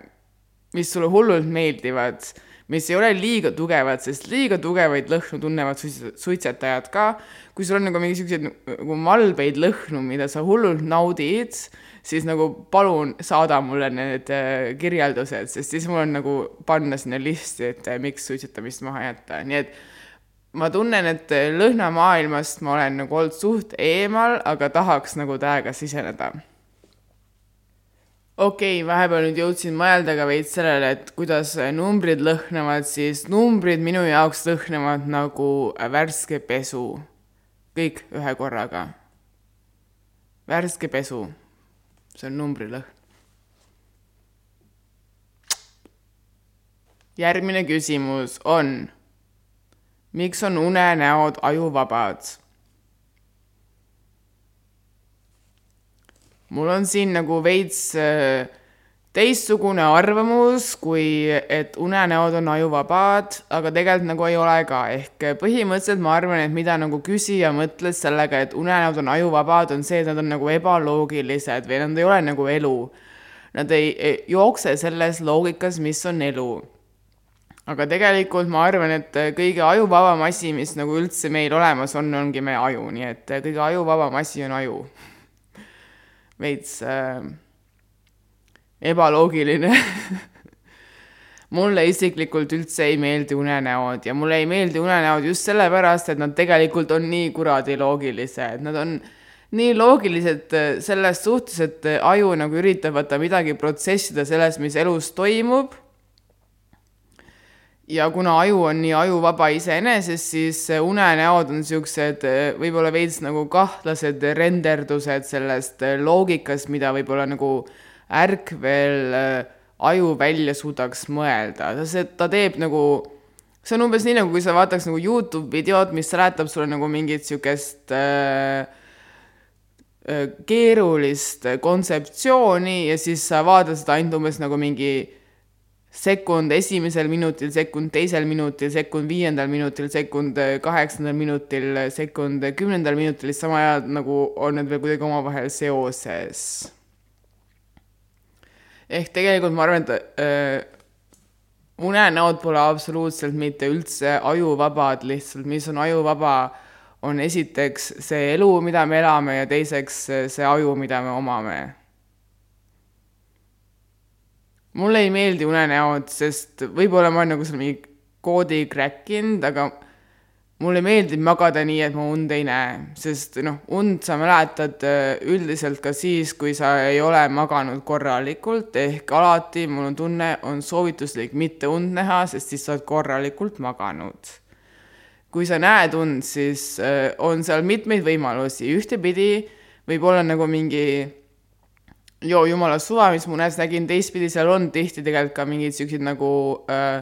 mis sulle hullult meeldivad, mis ei ole liiga tugevad, sest liiga tugevaid lõhnu tunnevad suitsetajad ka. kui sul on nagu mingi siukseid nagu malbeid lõhnu, mida sa hullult naudid, siis nagu palun saada mulle need äh, kirjeldused, sest siis mul on nagu panna sinna listi, et äh, miks suitsetamist maha jätta, nii et ma tunnen, et äh, lõhnamaailmast ma olen nagu olnud suht eemal, aga tahaks nagu täiega siseneda. Okei okay,, vahepeal nüüd jõudsin mõelda ka veits sellele, et kuidas numbrid lõhnavad, siis numbrid minu jaoks lõhnavad nagu värske pesu. kõik ühe korraga. värske pesu see on numbrilõhn. järgmine küsimus on, miks on unenäod ajuvabad? Mul on siin nagu veits äh, teistsugune arvamus, kui et unenäod on ajuvabad, aga tegelikult nagu ei ole ka, ehk põhimõtteliselt ma arvan, et mida nagu küsija mõtles sellega, et unenäod on ajuvabad, on see, et nad on nagu ebaloogilised või nad ei ole nagu elu. Nad ei, ei jookse selles loogikas, mis on elu. aga tegelikult ma arvan, et kõige ajuvabam asi, mis nagu üldse meil olemas on, ongi meie aju, nii et kõige ajuvabam asi on aju veits äh, ebaloogiline mulle isiklikult üldse ei meeldi unenäod ja mulle ei meeldi unenäod just sellepärast, et nad tegelikult on nii kuradi loogilised, nad on nii loogilised äh, selles suhtes, et aju nagu üritab vaata midagi protsessida selles, mis elus toimub ja kuna aju on nii ajuvaba iseenesest, siis unenäod on niisugused eh, võib-olla veits nagu kahtlased renderdused sellest eh, loogikast, mida võib-olla nagu ärkvel aju välja suudaks mõelda, see, ta teeb nagu, see on umbes nii, nagu kui sa vaataks nagu Youtube videot, mis seletab sulle nagu mingit niisugust äh, keerulist kontseptsiooni ja siis sa vaatad seda ainult umbes nagu mingi sekund esimesel minutil, sekund teisel minutil, sekund viiendal minutil, sekund kaheksandal minutil, sekund kümnendal minutil, siis sama ajal nagu on need veel kuidagi omavahel seoses. ehk tegelikult ma arvan, et äh, unenäod pole absoluutselt mitte üldse ajuvabad, lihtsalt mis on ajuvaba, on esiteks see elu, mida me elame ja teiseks see aju, mida me omame mulle ei meeldi unenäod, sest võib-olla ma olen nagu seal mingi koodi kräkkinud, aga mulle meeldib magada nii, et ma und ei näe, sest noh, und sa mäletad äh, üldiselt ka siis, kui sa ei ole maganud korralikult, ehk alati mul on tunne, on soovituslik mitte und näha, sest siis sa oled korralikult maganud. kui sa näed und, siis äh, on seal mitmeid võimalusi, ühtepidi võib olla nagu mingi joo jumala suva, mis ma unes nägin, teistpidi seal on tihti tegelikult ka mingeid siukseid nagu äh,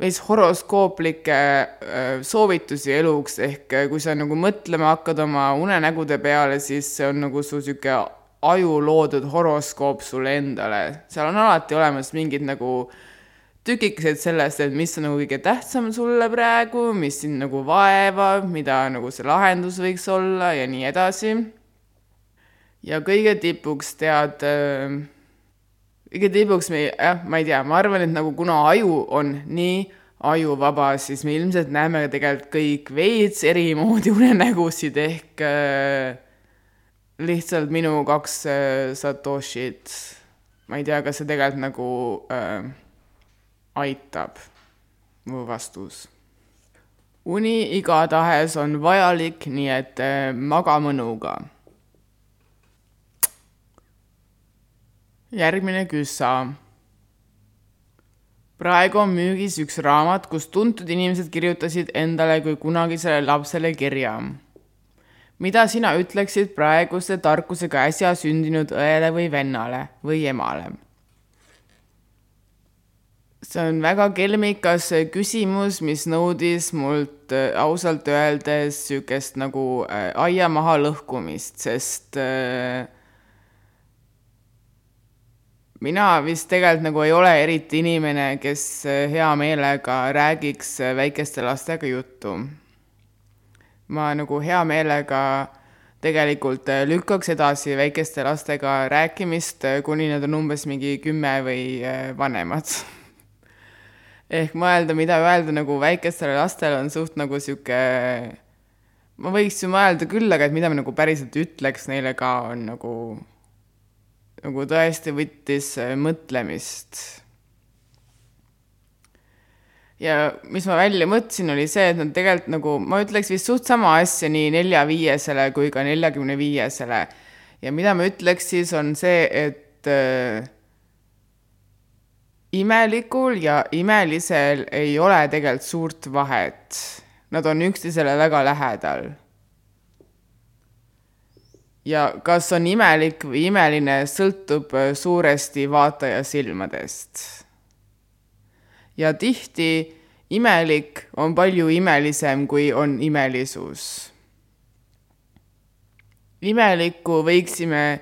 veits horoskooplikke äh, soovitusi eluks, ehk äh, kui sa nagu mõtlema hakkad oma unenägude peale, siis see on nagu su sihuke aju loodud horoskoop sulle endale. seal on alati olemas mingid nagu tükikesed sellest, et mis on nagu kõige tähtsam sulle praegu, mis sind nagu vaevab, mida nagu see lahendus võiks olla ja nii edasi ja kõige tipuks tead äh,, kõige tipuks me, jah, ma ei tea, ma arvan, et nagu kuna aju on nii ajuvaba, siis me ilmselt näeme tegelikult kõik veits eri moodi unenägusid ehk äh, lihtsalt minu kaks äh, satoshit. ma ei tea, kas see tegelikult nagu äh, aitab, mu vastus. uni igatahes on vajalik, nii et äh, maga mõnuga järgmine küssa. praegu on müügis üks raamat, kus tuntud inimesed kirjutasid endale kui kunagisele lapsele kirja. mida sina ütleksid praeguse tarkusega äsja sündinud õele või vennale või emale? see on väga kelmikas küsimus, mis nõudis mult äh, ausalt öeldes niisugust nagu äh, aia maha lõhkumist, sest äh, mina vist tegelikult nagu ei ole eriti inimene, kes äh, hea meelega räägiks äh, väikeste lastega juttu. ma nagu hea meelega tegelikult äh, lükkaks edasi väikeste lastega rääkimist, kuni nad on umbes mingi kümme või vanemad. ehk mõelda, mida öelda nagu väikestele lastele on suht nagu sihuke, ma võiks ju mõelda küll, aga et mida ma nagu päriselt ütleks neile ka, on nagu nagu tõesti võttis äh, mõtlemist. ja mis ma välja mõtlesin, oli see, et nad tegelikult nagu, ma ütleks vist suht sama asja nii nelja-viiesele kui ka neljakümne viiesele. ja mida ma ütleks siis, on see, et äh, imelikul ja imelisel ei ole tegelikult suurt vahet. Nad on üksteisele väga lähedal ja kas on imelik või imeline, sõltub äh, suuresti vaataja silmadest. ja tihti imelik on palju imelisem, kui on imelisus. imelikku võiksime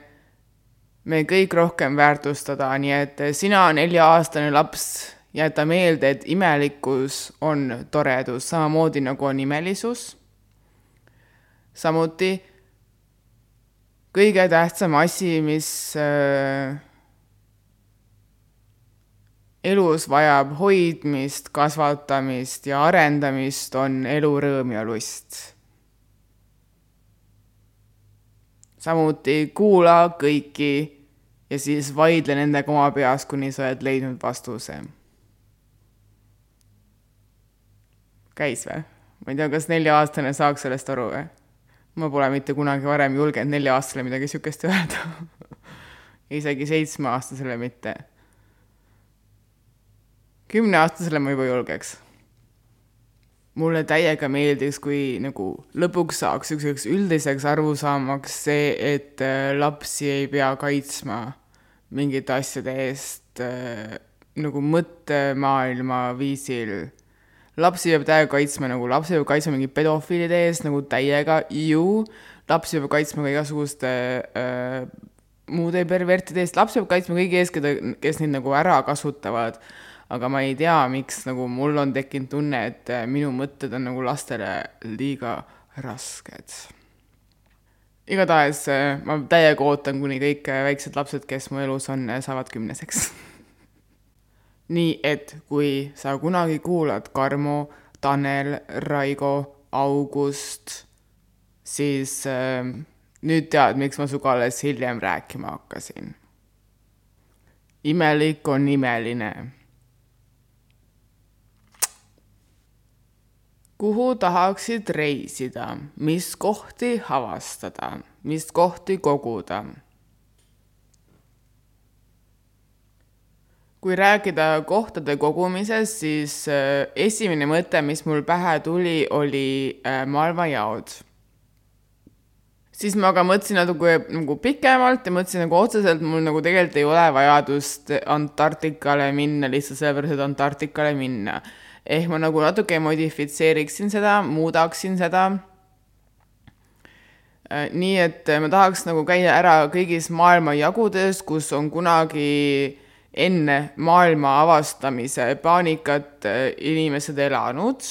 me kõik rohkem väärtustada, nii et sina, nelja-aastane laps, jäta meelde, et imelikkus on toredus, samamoodi nagu on imelisus. samuti kõige tähtsam asi, mis äh, elus vajab hoidmist, kasvatamist ja arendamist, on elurõõm ja lust. samuti kuula kõiki ja siis vaidle nendega oma peas, kuni sa oled leidnud vastuse. käis või? ma ei tea, kas nelja-aastane saaks sellest aru või? Ma pole mitte kunagi varem julgenud nelja-aastasele midagi niisugust öelda isegi seitsmeaastasele mitte kümneaastasele ma juba julgeks. mulle täiega meeldiks, kui nagu lõpuks saaks niisuguseks üldiseks arusaamaks see, et äh, lapsi ei pea kaitsma mingite asjade eest äh, nagu mõttemaailma viisil. Lapsi peab täiega kaitsma nagu, lapsi peab kaitsma mingi pedofiilide eest nagu täiega, ju, lapsi peab kaitsma ka igasuguste äh, muude pervertide eest, lapsi peab kaitsma kõigi eest, keda, kes neid nagu ära kasutavad aga ma ei tea, miks nagu mul on tekkinud tunne, et äh, minu mõtted on nagu lastele liiga rasked. igatahes äh, ma täiega ootan, kuni kõik äh, väiksed lapsed, kes mu elus on, saavad kümneseks. nii et kui sa kunagi kuulad Karmo, Tanel, Raigo, August, siis äh, nüüd tead, miks ma sinuga alles hiljem rääkima hakkasin. imelik on imeline kuhu tahaksid reisida, mis kohti avastada, mis kohti koguda? Kui rääkida kohtade kogumisest, siis äh, esimene mõte, mis mul pähe tuli, oli äh, maailmajaod. siis ma aga mõtlesin natuke nagu pikemalt ja mõtlesin nagu otseselt mul nagu tegelikult ei ole vajadust Antarktikale minna lihtsalt sellepärast, et Antarktikale minna ehk ma nagu natuke modifitseeriksin seda, muudaksin seda. Äh, nii et ma tahaks nagu käia ära kõigis maailma jagudes, kus on kunagi enne maailma avastamise paanikat äh, inimesed elanud.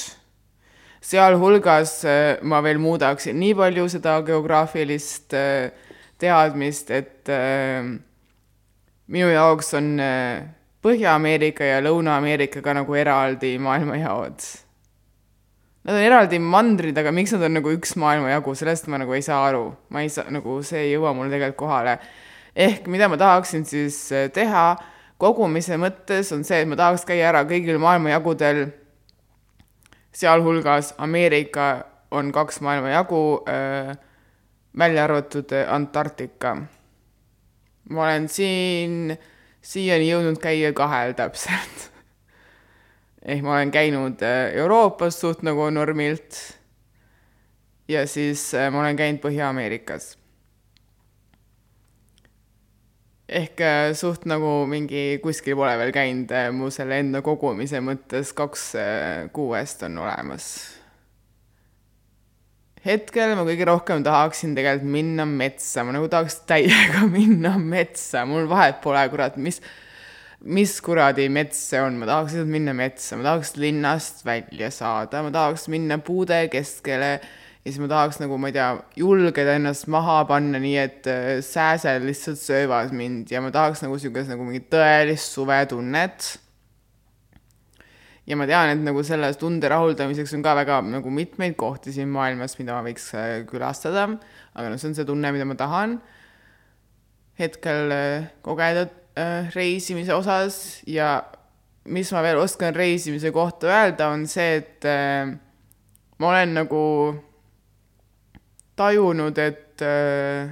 sealhulgas äh, ma veel muudaksin nii palju seda geograafilist teadmist, et minu jaoks on Põhja-Ameerika ja Lõuna-Ameerikaga nagu eraldi maailmajaod. Nad on eraldi mandrid, aga miks nad on nagu üks maailmajagu, sellest ma nagu ei saa aru. ma ei saa, nagu see ei jõua mulle tegelikult kohale. ehk mida ma tahaksin siis eh, teha kogumise mõttes, on see, et ma tahaks käia ära kõigil maailmajagudel, sealhulgas Ameerika on kaks maailmajagu äh,, välja arvatud Antarktika. ma olen siin äh, siiani jõudnud käia kahel täpselt ehk ma olen käinud äh, Euroopas suht nagu normilt ja siis äh, ma olen käinud Põhja-Ameerikas. Ehk äh, suht nagu mingi kuskil pole veel käinud, mu selle enda kogumise mõttes kaks kuuest on olemas. Hetkel ma kõige rohkem tahaksin tegelikult minna metsa, ma nagu tahaks täiega minna metsa, mul vahet pole, kurat, mis, mis kuradi mets see on, ma tahaks lihtsalt minna metsa, ma tahaks linnast välja saada, ma tahaks minna puude keskele ja siis ma tahaks nagu, ma ei tea, julgeda ennast maha panna nii, et äh, sääsed lihtsalt söövad mind ja ma tahaks nagu niisugust nagu mingit tõelist suvetunnet. Ja ma tean, et nagu selle tunde rahuldamiseks on ka väga nagu mitmeid kohti siin maailmas, mida ma võiks äh, külastada, aga noh, see on see tunne, mida ma tahan. Hetkel äh, kogeda äh, reisimise osas ja mis ma veel oskan reisimise kohta öelda, on see, et äh, ma olen nagu tajunud, et äh,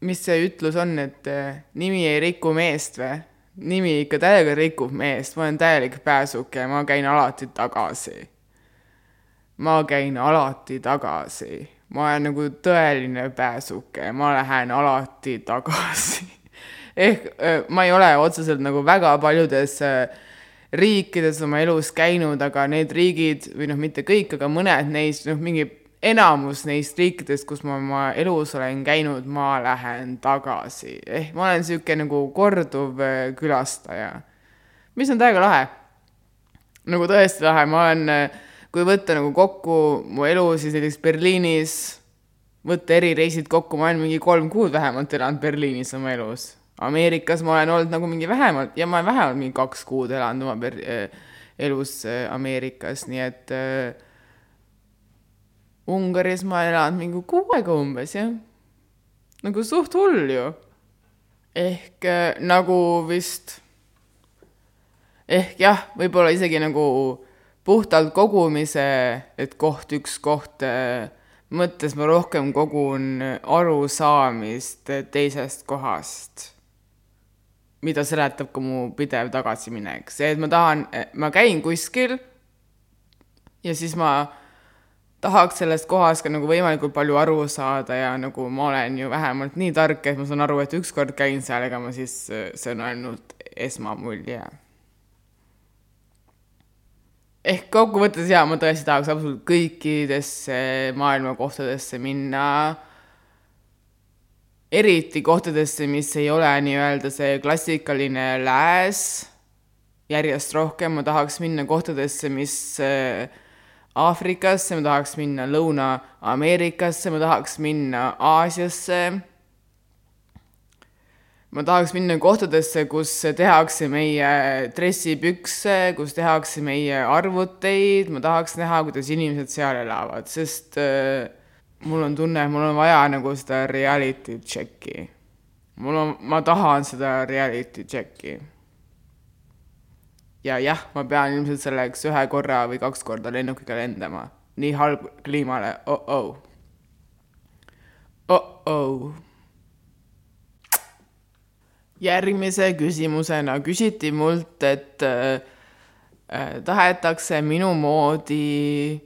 mis see ütlus on, et äh, nimi ei riku meest või? Nimi ikka täiega rikub meest, ma olen täielik pääsuke, ma käin alati tagasi. ma käin alati tagasi, ma olen nagu tõeline pääsuke, ma lähen alati tagasi. Ehk ma ei ole otseselt nagu väga paljudes riikides oma elus käinud, aga need riigid või noh, mitte kõik, aga mõned neist, noh, mingi enamus neist riikidest, kus ma oma elus olen käinud, ma lähen tagasi. ehk ma olen niisugune nagu korduv äh, külastaja, mis on täiega lahe. nagu tõesti lahe, ma olen, äh, kui võtta nagu kokku mu elu, siis näiteks Berliinis, võtta erireisid kokku, ma olen mingi kolm kuud vähemalt elanud Berliinis oma elus. Ameerikas ma olen olnud nagu mingi vähemalt ja ma olen vähemalt mingi kaks kuud elanud oma per-, äh, elus Ameerikas, nii et äh, Ungaris ma elanud mingi kuu aega umbes, jah. nagu suht hull ju. ehk äh, nagu vist, ehk jah, võib-olla isegi nagu puhtalt kogumise, et koht üks koht äh, mõttes ma rohkem kogun arusaamist teisest kohast, mida seletab ka mu pidev tagasiminek, see, et ma tahan, ma käin kuskil ja siis ma tahaks sellest kohast ka nagu võimalikult palju aru saada ja nagu ma olen ju vähemalt nii tark, et ma saan aru, et ükskord käin seal, ega ma siis, see on ainult esmamulje. ehk kokkuvõttes jaa, ma tõesti tahaks absoluutselt kõikidesse maailma kohtadesse minna, eriti kohtadesse, mis ei ole nii-öelda see klassikaline lääs, järjest rohkem ma tahaks minna kohtadesse, mis äh, Aafrikasse, ma tahaks minna Lõuna-Ameerikasse, ma tahaks minna Aasiasse. ma tahaks minna kohtadesse, kus tehakse meie dressipükse, kus tehakse meie arvuteid, ma tahaks näha, kuidas inimesed seal elavad, sest äh, mul on tunne, et mul on vaja nagu seda reality check'i. mul on, ma tahan seda reality check'i ja jah, ma pean ilmselt selleks ühe korra või kaks korda lennukiga lendama. nii halb kliimale oh, oh. oh-oh. järgmise küsimusena küsiti mult, et äh, tahetakse minu moodi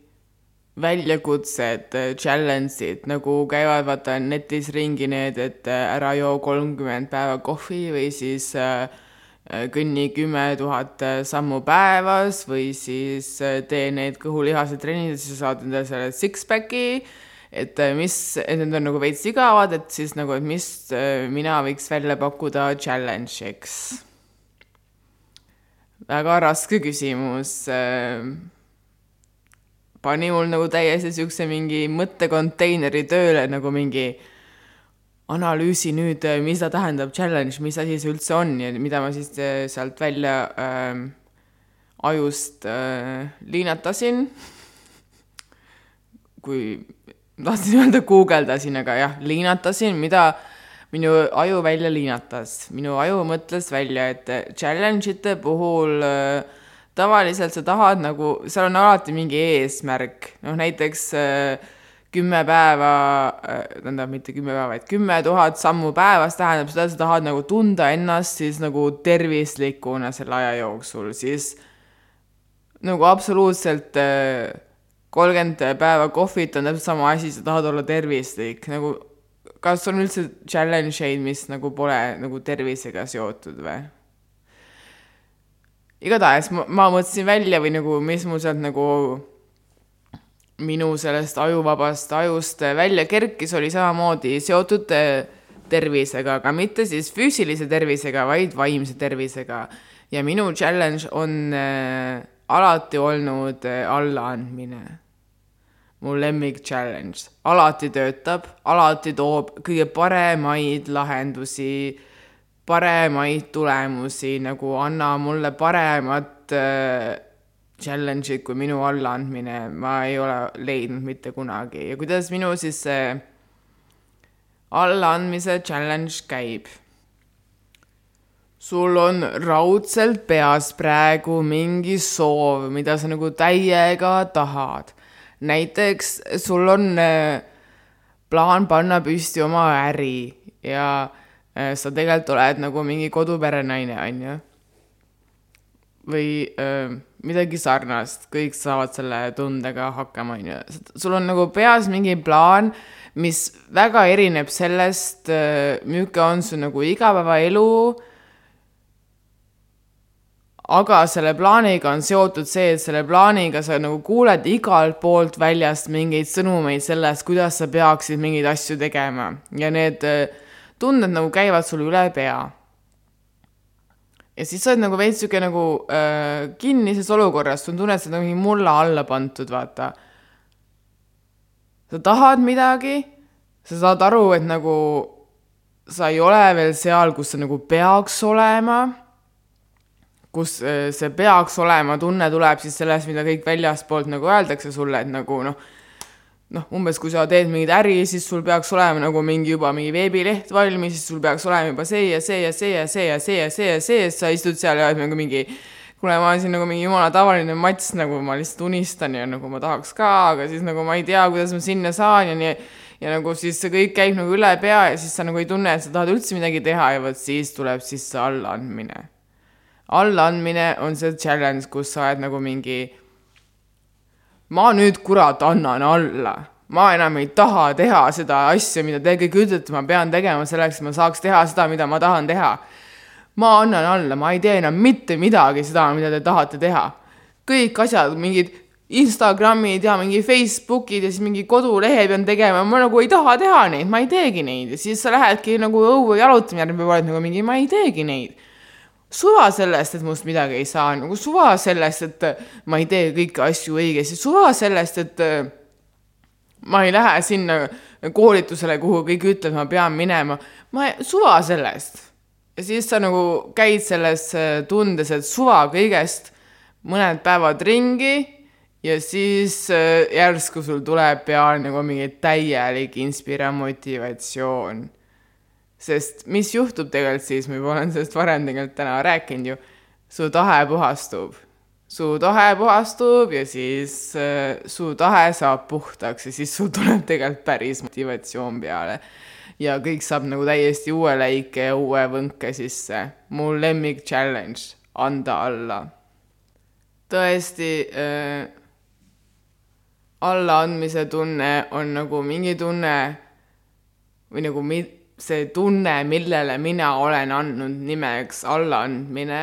väljakutsed, äh, challenge'id, nagu käivad vaata netis ringi need, et äh, ära joo kolmkümmend päeva kohvi või siis äh, Äh, kõnni kümme tuhat äh, sammu päevas või siis äh, tee need kõhulihased trennid siis saad endale selle six-pack'i, et mis, et need on nagu veits igavad, et siis nagu, et mis mina võiks välja pakkuda challenge'iks. väga raske küsimus. pani mul nagu täiesti siukse mingi mõttekonteineri tööle nagu mingi analüüsi nüüd, äh, mis ta tähendab, challenge, mis asi see üldse on ja mida ma siis äh, sealt välja äh, ajust äh, liinatasin. kui, tahtsin öelda guugeldasin, aga jah, liinatasin, mida minu aju välja liinatas. minu aju mõtles välja, et challenge ite puhul äh, tavaliselt sa tahad nagu, seal on alati mingi eesmärk, noh näiteks äh, kümme päeva, äh, tähendab mitte kümme päeva, vaid kümme tuhat sammu päevas tähendab seda, sa tahad nagu tunda ennast siis nagu tervislikuna selle aja jooksul, siis nagu absoluutselt äh, kolmkümmend päeva kohvit on täpselt sama asi, sa tahad olla tervislik, nagu kas on üldse challenge eid, mis nagu pole nagu tervisega seotud või? igatahes ma, ma mõtlesin välja või nagu, mis mul sealt nagu minu sellest ajuvabast ajust välja kerkis, oli samamoodi seotud äh, tervisega, aga mitte siis füüsilise tervisega, vaid vaimse tervisega. ja minu challenge on äh, alati olnud äh, allaandmine. mu lemmik challenge, alati töötab, alati toob kõige paremaid lahendusi, paremaid tulemusi, nagu anna mulle paremat äh, challenge'id kui minu allaandmine ma ei ole leidnud mitte kunagi ja kuidas minu siis see allaandmise challenge käib. sul on raudselt peas praegu mingi soov, mida sa nagu täiega tahad. näiteks sul on äh, plaan panna püsti oma äri ja äh, sa tegelikult oled nagu mingi koduperenaine, on ju. Või öö, midagi sarnast, kõik saavad selle tundega hakkama, on ju. sul on nagu peas mingi plaan, mis väga erineb sellest, milline on su nagu igapäevaelu. aga selle plaaniga on seotud see, et selle plaaniga sa nagu kuuled igalt poolt väljast mingeid sõnumeid sellest, kuidas sa peaksid mingeid asju tegema ja need äh, tunded nagu käivad sul üle pea. Ja siis sa oled nagu veits sihuke nagu äh, kinnises olukorras, sul tunned, sa oled nagu mingi mulla alla pandud, vaata. sa tahad midagi, sa saad aru, et nagu sa ei ole veel seal, kus sa nagu peaks olema kus äh, see peaks olema, tunne tuleb siis sellest, mida kõik väljaspoolt nagu öeldakse sulle, et nagu noh, noh, umbes kui sa teed mingit äri, siis sul peaks olema nagu mingi juba mingi veebileht valmis, siis sul peaks olema juba see ja see ja see ja see ja see ja see ja see, siis sa istud seal ja oled nagu mingi kuule, ma olen siin nagu mingi jumala tavaline mats, nagu ma lihtsalt unistan ja nagu ma tahaks ka, aga siis nagu ma ei tea, kuidas ma sinna saan ja nii ja nagu siis see kõik käib nagu üle pea ja siis sa nagu ei tunne, et sa tahad üldse midagi teha ja vot siis tuleb siis see allaandmine. Allaandmine on see challenge, kus sa oled nagu mingi, ma nüüd kurat annan alla, ma enam ei taha teha seda asja, mida te kõik ütlete, ma pean tegema selleks, et ma saaks teha seda, mida ma tahan teha. ma annan alla, ma ei tee enam mitte midagi seda, mida te tahate teha. kõik asjad, mingid Instagramid ja mingi Facebookid ja siis mingi kodulehe pean tegema, ma nagu ei taha teha neid, ma ei teegi neid ja siis sa lähedki nagu õue jalutama järgmine päev oled nagu mingi, ma ei teegi neid suva sellest, et must midagi ei saa, nagu suva sellest, et ma ei tee kõiki asju õigesti, suva sellest, et äh, ma ei lähe sinna koolitusele, kuhu kõik ütlevad, ma pean minema, ma, suva sellest. ja siis sa nagu käid selles äh, tundes, et suva kõigest, mõned päevad ringi ja siis äh, järsku sul tuleb peale nagu mingi täielik inspiramotivatsioon sest mis juhtub tegelikult siis, ma juba olen sellest varem tegelikult täna rääkinud ju, su tahe puhastub. su tahe puhastub ja siis äh, su tahe saab puhtaks ja siis sul tuleb tegelikult päris motivatsioon peale. ja kõik saab nagu täiesti uue läike ja uue võnke sisse. mu lemmik challenge, anda alla. tõesti äh,, allaandmise tunne on nagu mingi tunne või nagu mi-, see tunne, millele mina olen andnud nimeks allaandmine,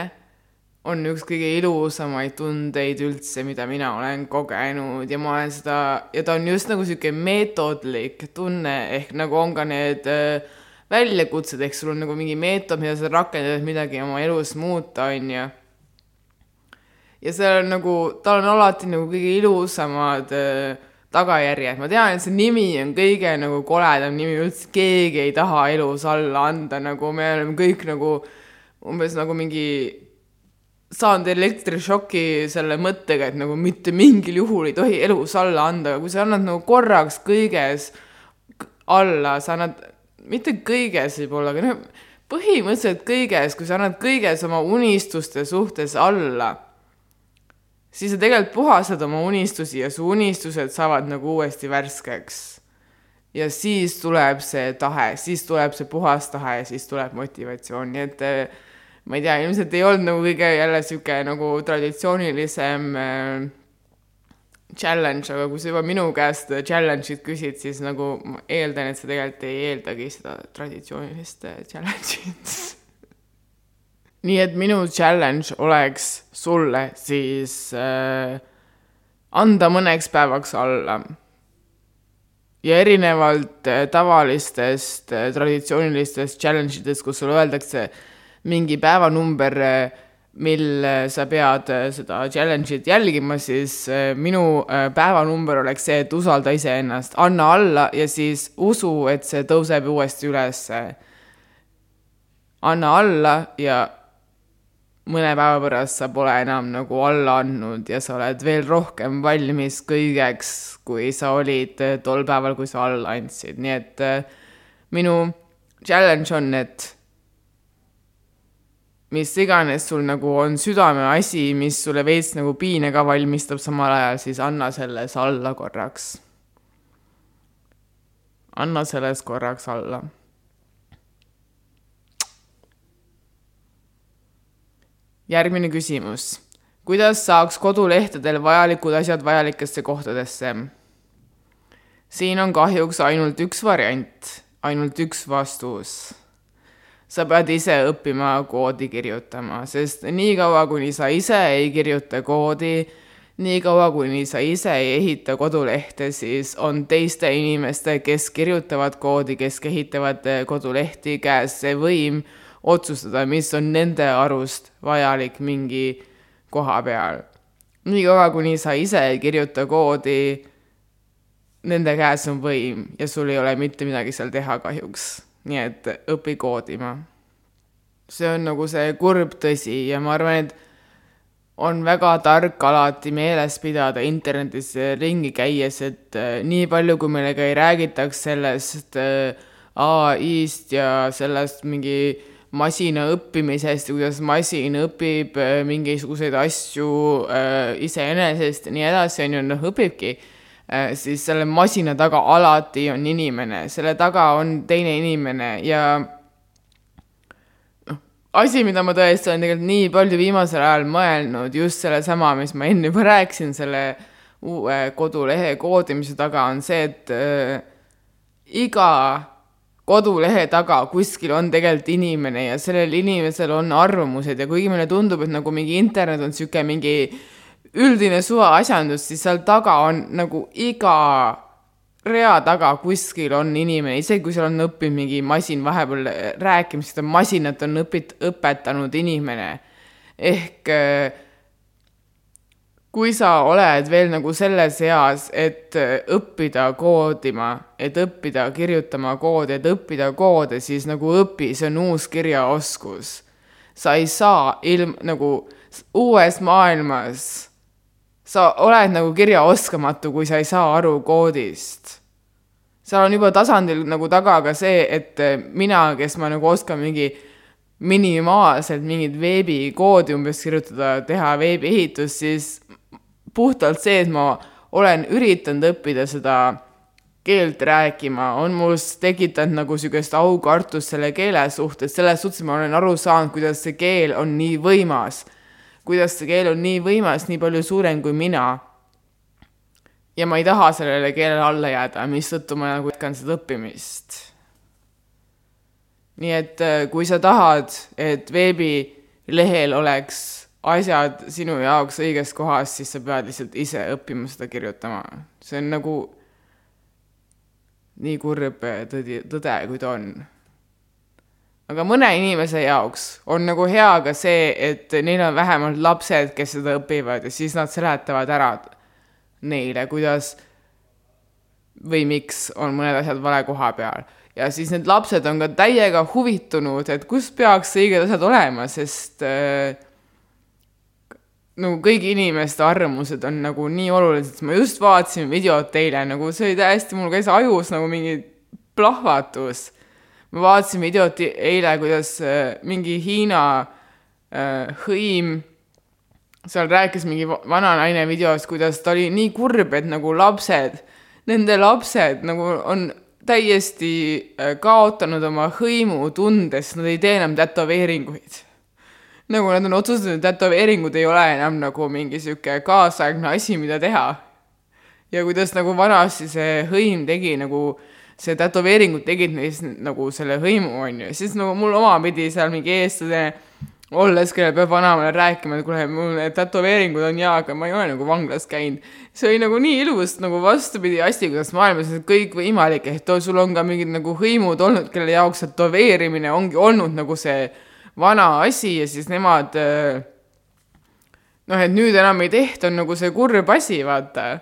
on üks kõige ilusamaid tundeid üldse, mida mina olen kogenud ja ma olen seda, ja ta on just nagu niisugune meetodlik tunne, ehk nagu on ka need äh, väljakutsed, ehk sul on nagu mingi meetod, mida sa rakendad, et midagi oma elus muuta, on ju. ja seal on nagu, tal on alati nagu kõige ilusamad äh, tagajärjed, ma tean, et see nimi on kõige nagu koledam nimi üldse, keegi ei taha elus alla anda, nagu me oleme kõik nagu umbes nagu mingi saanud elektrišoki selle mõttega, et nagu mitte mingil juhul ei tohi elus alla anda, aga kui sa annad nagu korraks kõiges alla, sa annad, mitte kõiges võib-olla, aga noh, põhimõtteliselt kõiges, kui sa annad kõiges oma unistuste suhtes alla siis sa tegelikult puhastad oma unistusi ja su unistused saavad nagu uuesti värskeks. ja siis tuleb see tahe, siis tuleb see puhas tahe ja siis tuleb motivatsioon, nii et eh, ma ei tea, ilmselt ei olnud nagu kõige jälle sihuke nagu traditsioonilisem äh, challenge, aga kui sa juba minu käest challenge'it küsid, siis nagu ma eeldan, et sa tegelikult ei eeldagi seda traditsioonilist eh, challenge'it nii et minu challenge oleks sulle siis äh, anda mõneks päevaks alla. ja erinevalt äh, tavalistest äh, traditsioonilistest challenge idest, kus sulle öeldakse mingi päevanumber äh,, mil äh, sa pead äh, seda challenge'it jälgima, siis äh, minu päevanumber oleks see, et usalda iseennast, anna alla ja siis usu, et see tõuseb uuesti ülesse. anna alla ja mõne päeva pärast sa pole enam nagu alla andnud ja sa oled veel rohkem valmis kõigeks, kui sa olid eh, tol päeval, kui sa alla andsid, nii et äh, minu challenge on, et mis iganes sul nagu on südameasi, mis sulle veits nagu piine ka valmistab samal ajal, siis anna selles alla korraks. anna selles korraks alla järgmine küsimus. kuidas saaks kodulehtedel vajalikud asjad vajalikesse kohtadesse? siin on kahjuks ainult üks variant, ainult üks vastus. sa pead ise õppima koodi kirjutama, sest niikaua, kuni sa ise ei kirjuta koodi, niikaua, kuni sa ise ei ehita kodulehte, siis on teiste inimeste, kes kirjutavad koodi, kes ehitavad kodulehti, käes see võim otsustada, mis on nende arust vajalik mingi koha peal. niikaua, kuni sa ise ei kirjuta koodi, nende käes on võim ja sul ei ole mitte midagi seal teha kahjuks nii et õpi koodima. see on nagu see kurb tõsi ja ma arvan, et on väga tark alati meeles pidada internetis ringi käies, et äh, nii palju, kui meile ka ei räägitaks sellest äh, ai-st ja sellest mingi masina õppimisest kuidas masin õpib äh, mingisuguseid asju iseenesest ja nii edasi, on ju, noh, õpibki. Äh, siis selle masina taga alati on inimene, selle taga on teine inimene ja noh, asi, mida ma tõesti olen tegelikult nii palju viimasel ajal mõelnud, just sellesama, mis ma enne juba rääkisin, selle uue kodulehe koodimise taga, on see, et äh, iga kodulehe taga kuskil on tegelikult inimene ja sellel inimesel on arvamused ja kuigi meile tundub, et nagu mingi internet on niisugune mingi äh, üldine suvaasjandus, siis seal taga on nagu iga rea taga kuskil on inimene, isegi kui seal on õppinud mingi masin vahepeal rääkima, seda masinat on õpit-, õpetanud inimene. ehk kui sa oled veel nagu selles eas, et õppida koodima, et õppida kirjutama koodi, et õppida koode, siis nagu õpi, see on uus kirjaoskus. sa ei saa ilm, nagu uues maailmas sa oled nagu kirjaoskamatu, kui sa ei saa aru koodist. seal on juba tasandil nagu taga ka see, et mina, kes ma nagu oskan mingi minimaalselt mingit veebikoodi umbes kirjutada, teha veebiehitust, siis puhtalt see, et ma olen üritanud õppida seda keelt rääkima, on must tekitanud nagu niisugust aukartust selle keele suhtes, selles suhtes ma olen aru saanud, kuidas see keel on nii võimas kuidas see keel on nii võimas, nii palju suurem kui mina. ja ma ei taha sellele keelele alla jääda, mistõttu ma nagu jätkan seda õppimist. nii et äh, kui sa tahad, et veebilehel oleks asjad sinu jaoks õiges kohas, siis sa pead lihtsalt ise õppima seda kirjutama. see on nagu nii kurb tõdi, tõde, kui ta on aga mõne inimese jaoks on nagu hea ka see, et neil on vähemalt lapsed, kes seda õpivad ja siis nad seletavad ära neile, kuidas või miks on mõned asjad vale koha peal. ja siis need lapsed on ka täiega huvitunud, et kus peaks õiged asjad olema, sest äh, nagu kõigi inimeste arvamused on nagu nii olulised, ma just vaatasin videot eile, nagu see oli täiesti, mul käis ajus nagu mingi plahvatus ma vaatasin videot eile, kuidas äh, mingi Hiina äh, hõim seal rääkis mingi vana naine videos, kuidas ta oli nii kurb, et nagu lapsed, nende lapsed nagu on täiesti äh, kaotanud oma hõimutunde, sest nad ei tee enam tätoveeringuid. Nagu nad on otsustanud, et tätoveeringud ei ole enam nagu mingi sihuke kaasaegne asi, mida teha. ja kuidas nagu vanasti see hõim tegi nagu see tätoveeringud tegid neist nagu selle hõimu, on ju, siis nagu mul omapidi seal mingi eestlane olles, kellel peab vanemale rääkima, et kuule, mul need tätoveeringud on jaa, aga ma ei ole nagu vanglas käinud. see oli nagu nii ilus nagu vastupidi asi, kuidas maailmas on kõik võimalik, ehk sul on ka mingid nagu hõimud olnud, kelle jaoks tätoveerimine ongi olnud nagu see vana asi ja siis nemad noh, et nüüd enam ei tehta, on nagu see kurb asi, vaata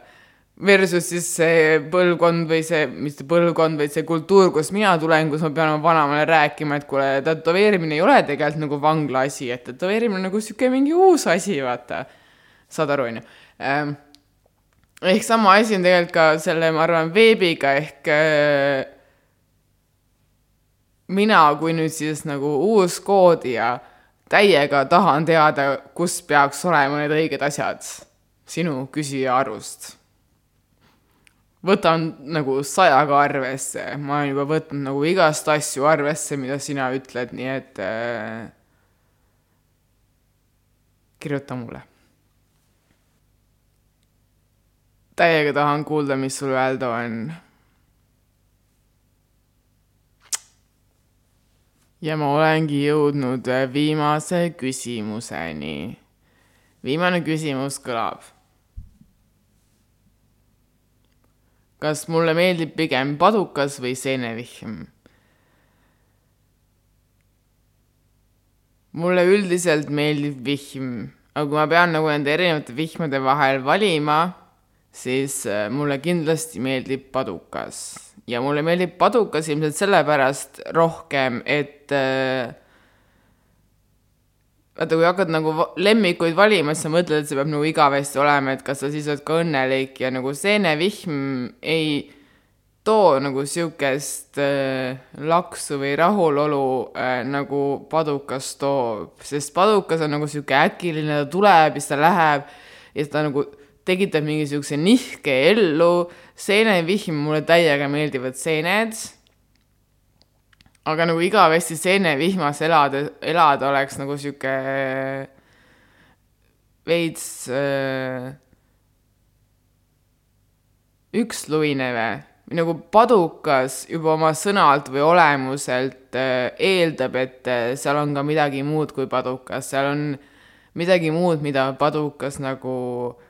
versus siis see põlvkond või see, mitte põlvkond, vaid see kultuur, kust mina tulen, kus ma pean oma vanemale rääkima, et kuule, tätoveerimine ei ole tegelikult nagu vangla asi, et tätoveerimine on nagu sihuke mingi uus asi, vaata. saad aru, onju. Ehm, ehk sama asi on tegelikult ka selle, ma arvan, veebiga ehk äh, mina kui nüüd siis nagu uus koodija täiega tahan teada, kus peaks olema need õiged asjad sinu küsija arust. Võtan nagu sajaga arvesse, ma olen juba võtnud nagu igast asju arvesse, mida sina ütled, nii et äh, kirjuta mulle. täiega tahan kuulda, mis sul öelda on ja ma olengi jõudnud viimase küsimuseni. viimane küsimus kõlab. kas mulle meeldib pigem padukas või seenevihm? mulle üldiselt meeldib vihm, aga kui ma pean nagu nende erinevate vihmade vahel valima, siis äh, mulle kindlasti meeldib padukas ja mulle meeldib padukas ilmselt sellepärast rohkem, et äh, vaata, kui hakkad nagu lemmikuid valima, siis sa mõtled, et see peab nagu igavesti olema, et kas sa siis oled ka õnnelik ja nagu seenevihm ei too nagu siukest äh, laksu või rahulolu äh, nagu padukas toob, sest padukas on nagu sihuke äkiline, ta tuleb ja siis ta läheb ja ta nagu tekitab mingi siukse nihke ellu. Seenevihm, mulle täiega meeldivad seened. aga nagu igavesti seenevihmas elada, elada oleks nagu sihuke veits äh, üksluine või nagu padukas juba oma sõnalt või olemuselt äh, eeldab, et äh, seal on ka midagi muud kui padukas, seal on midagi muud, mida padukas nagu äh,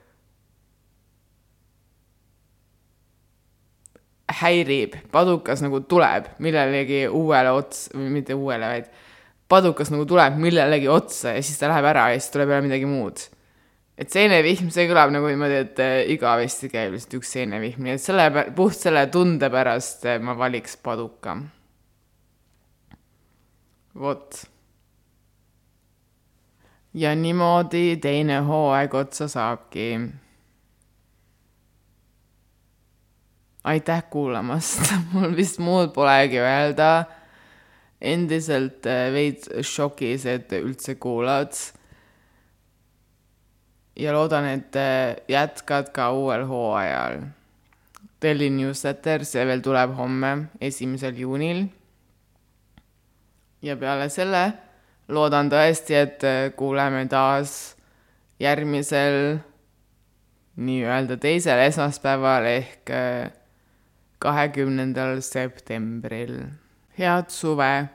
häirib, padukas nagu tuleb millelegi uuele ots-, mitte uuele, vaid padukas nagu tuleb millelegi otsa ja siis ta läheb ära ja siis tuleb jälle midagi muud. et seenevihm, see kõlab nagu niimoodi, et äh, igavesti käib lihtsalt üks seenevihm, nii et selle, puht selle tunde pärast äh, ma valiks paduka. vot. ja niimoodi teine hooaeg otsa saabki aitäh kuulamast mul vist muud polegi öelda. endiselt äh, veits šokis, et üldse kuulad. ja loodan, et äh, jätkad ka uuel hooajal. Daily Newsletter, see veel tuleb homme, esimesel juunil. ja peale selle loodan tõesti, et äh, kuuleme taas järgmisel nii-öelda teisel esmaspäeval ehk kahekümnendal septembril. head suve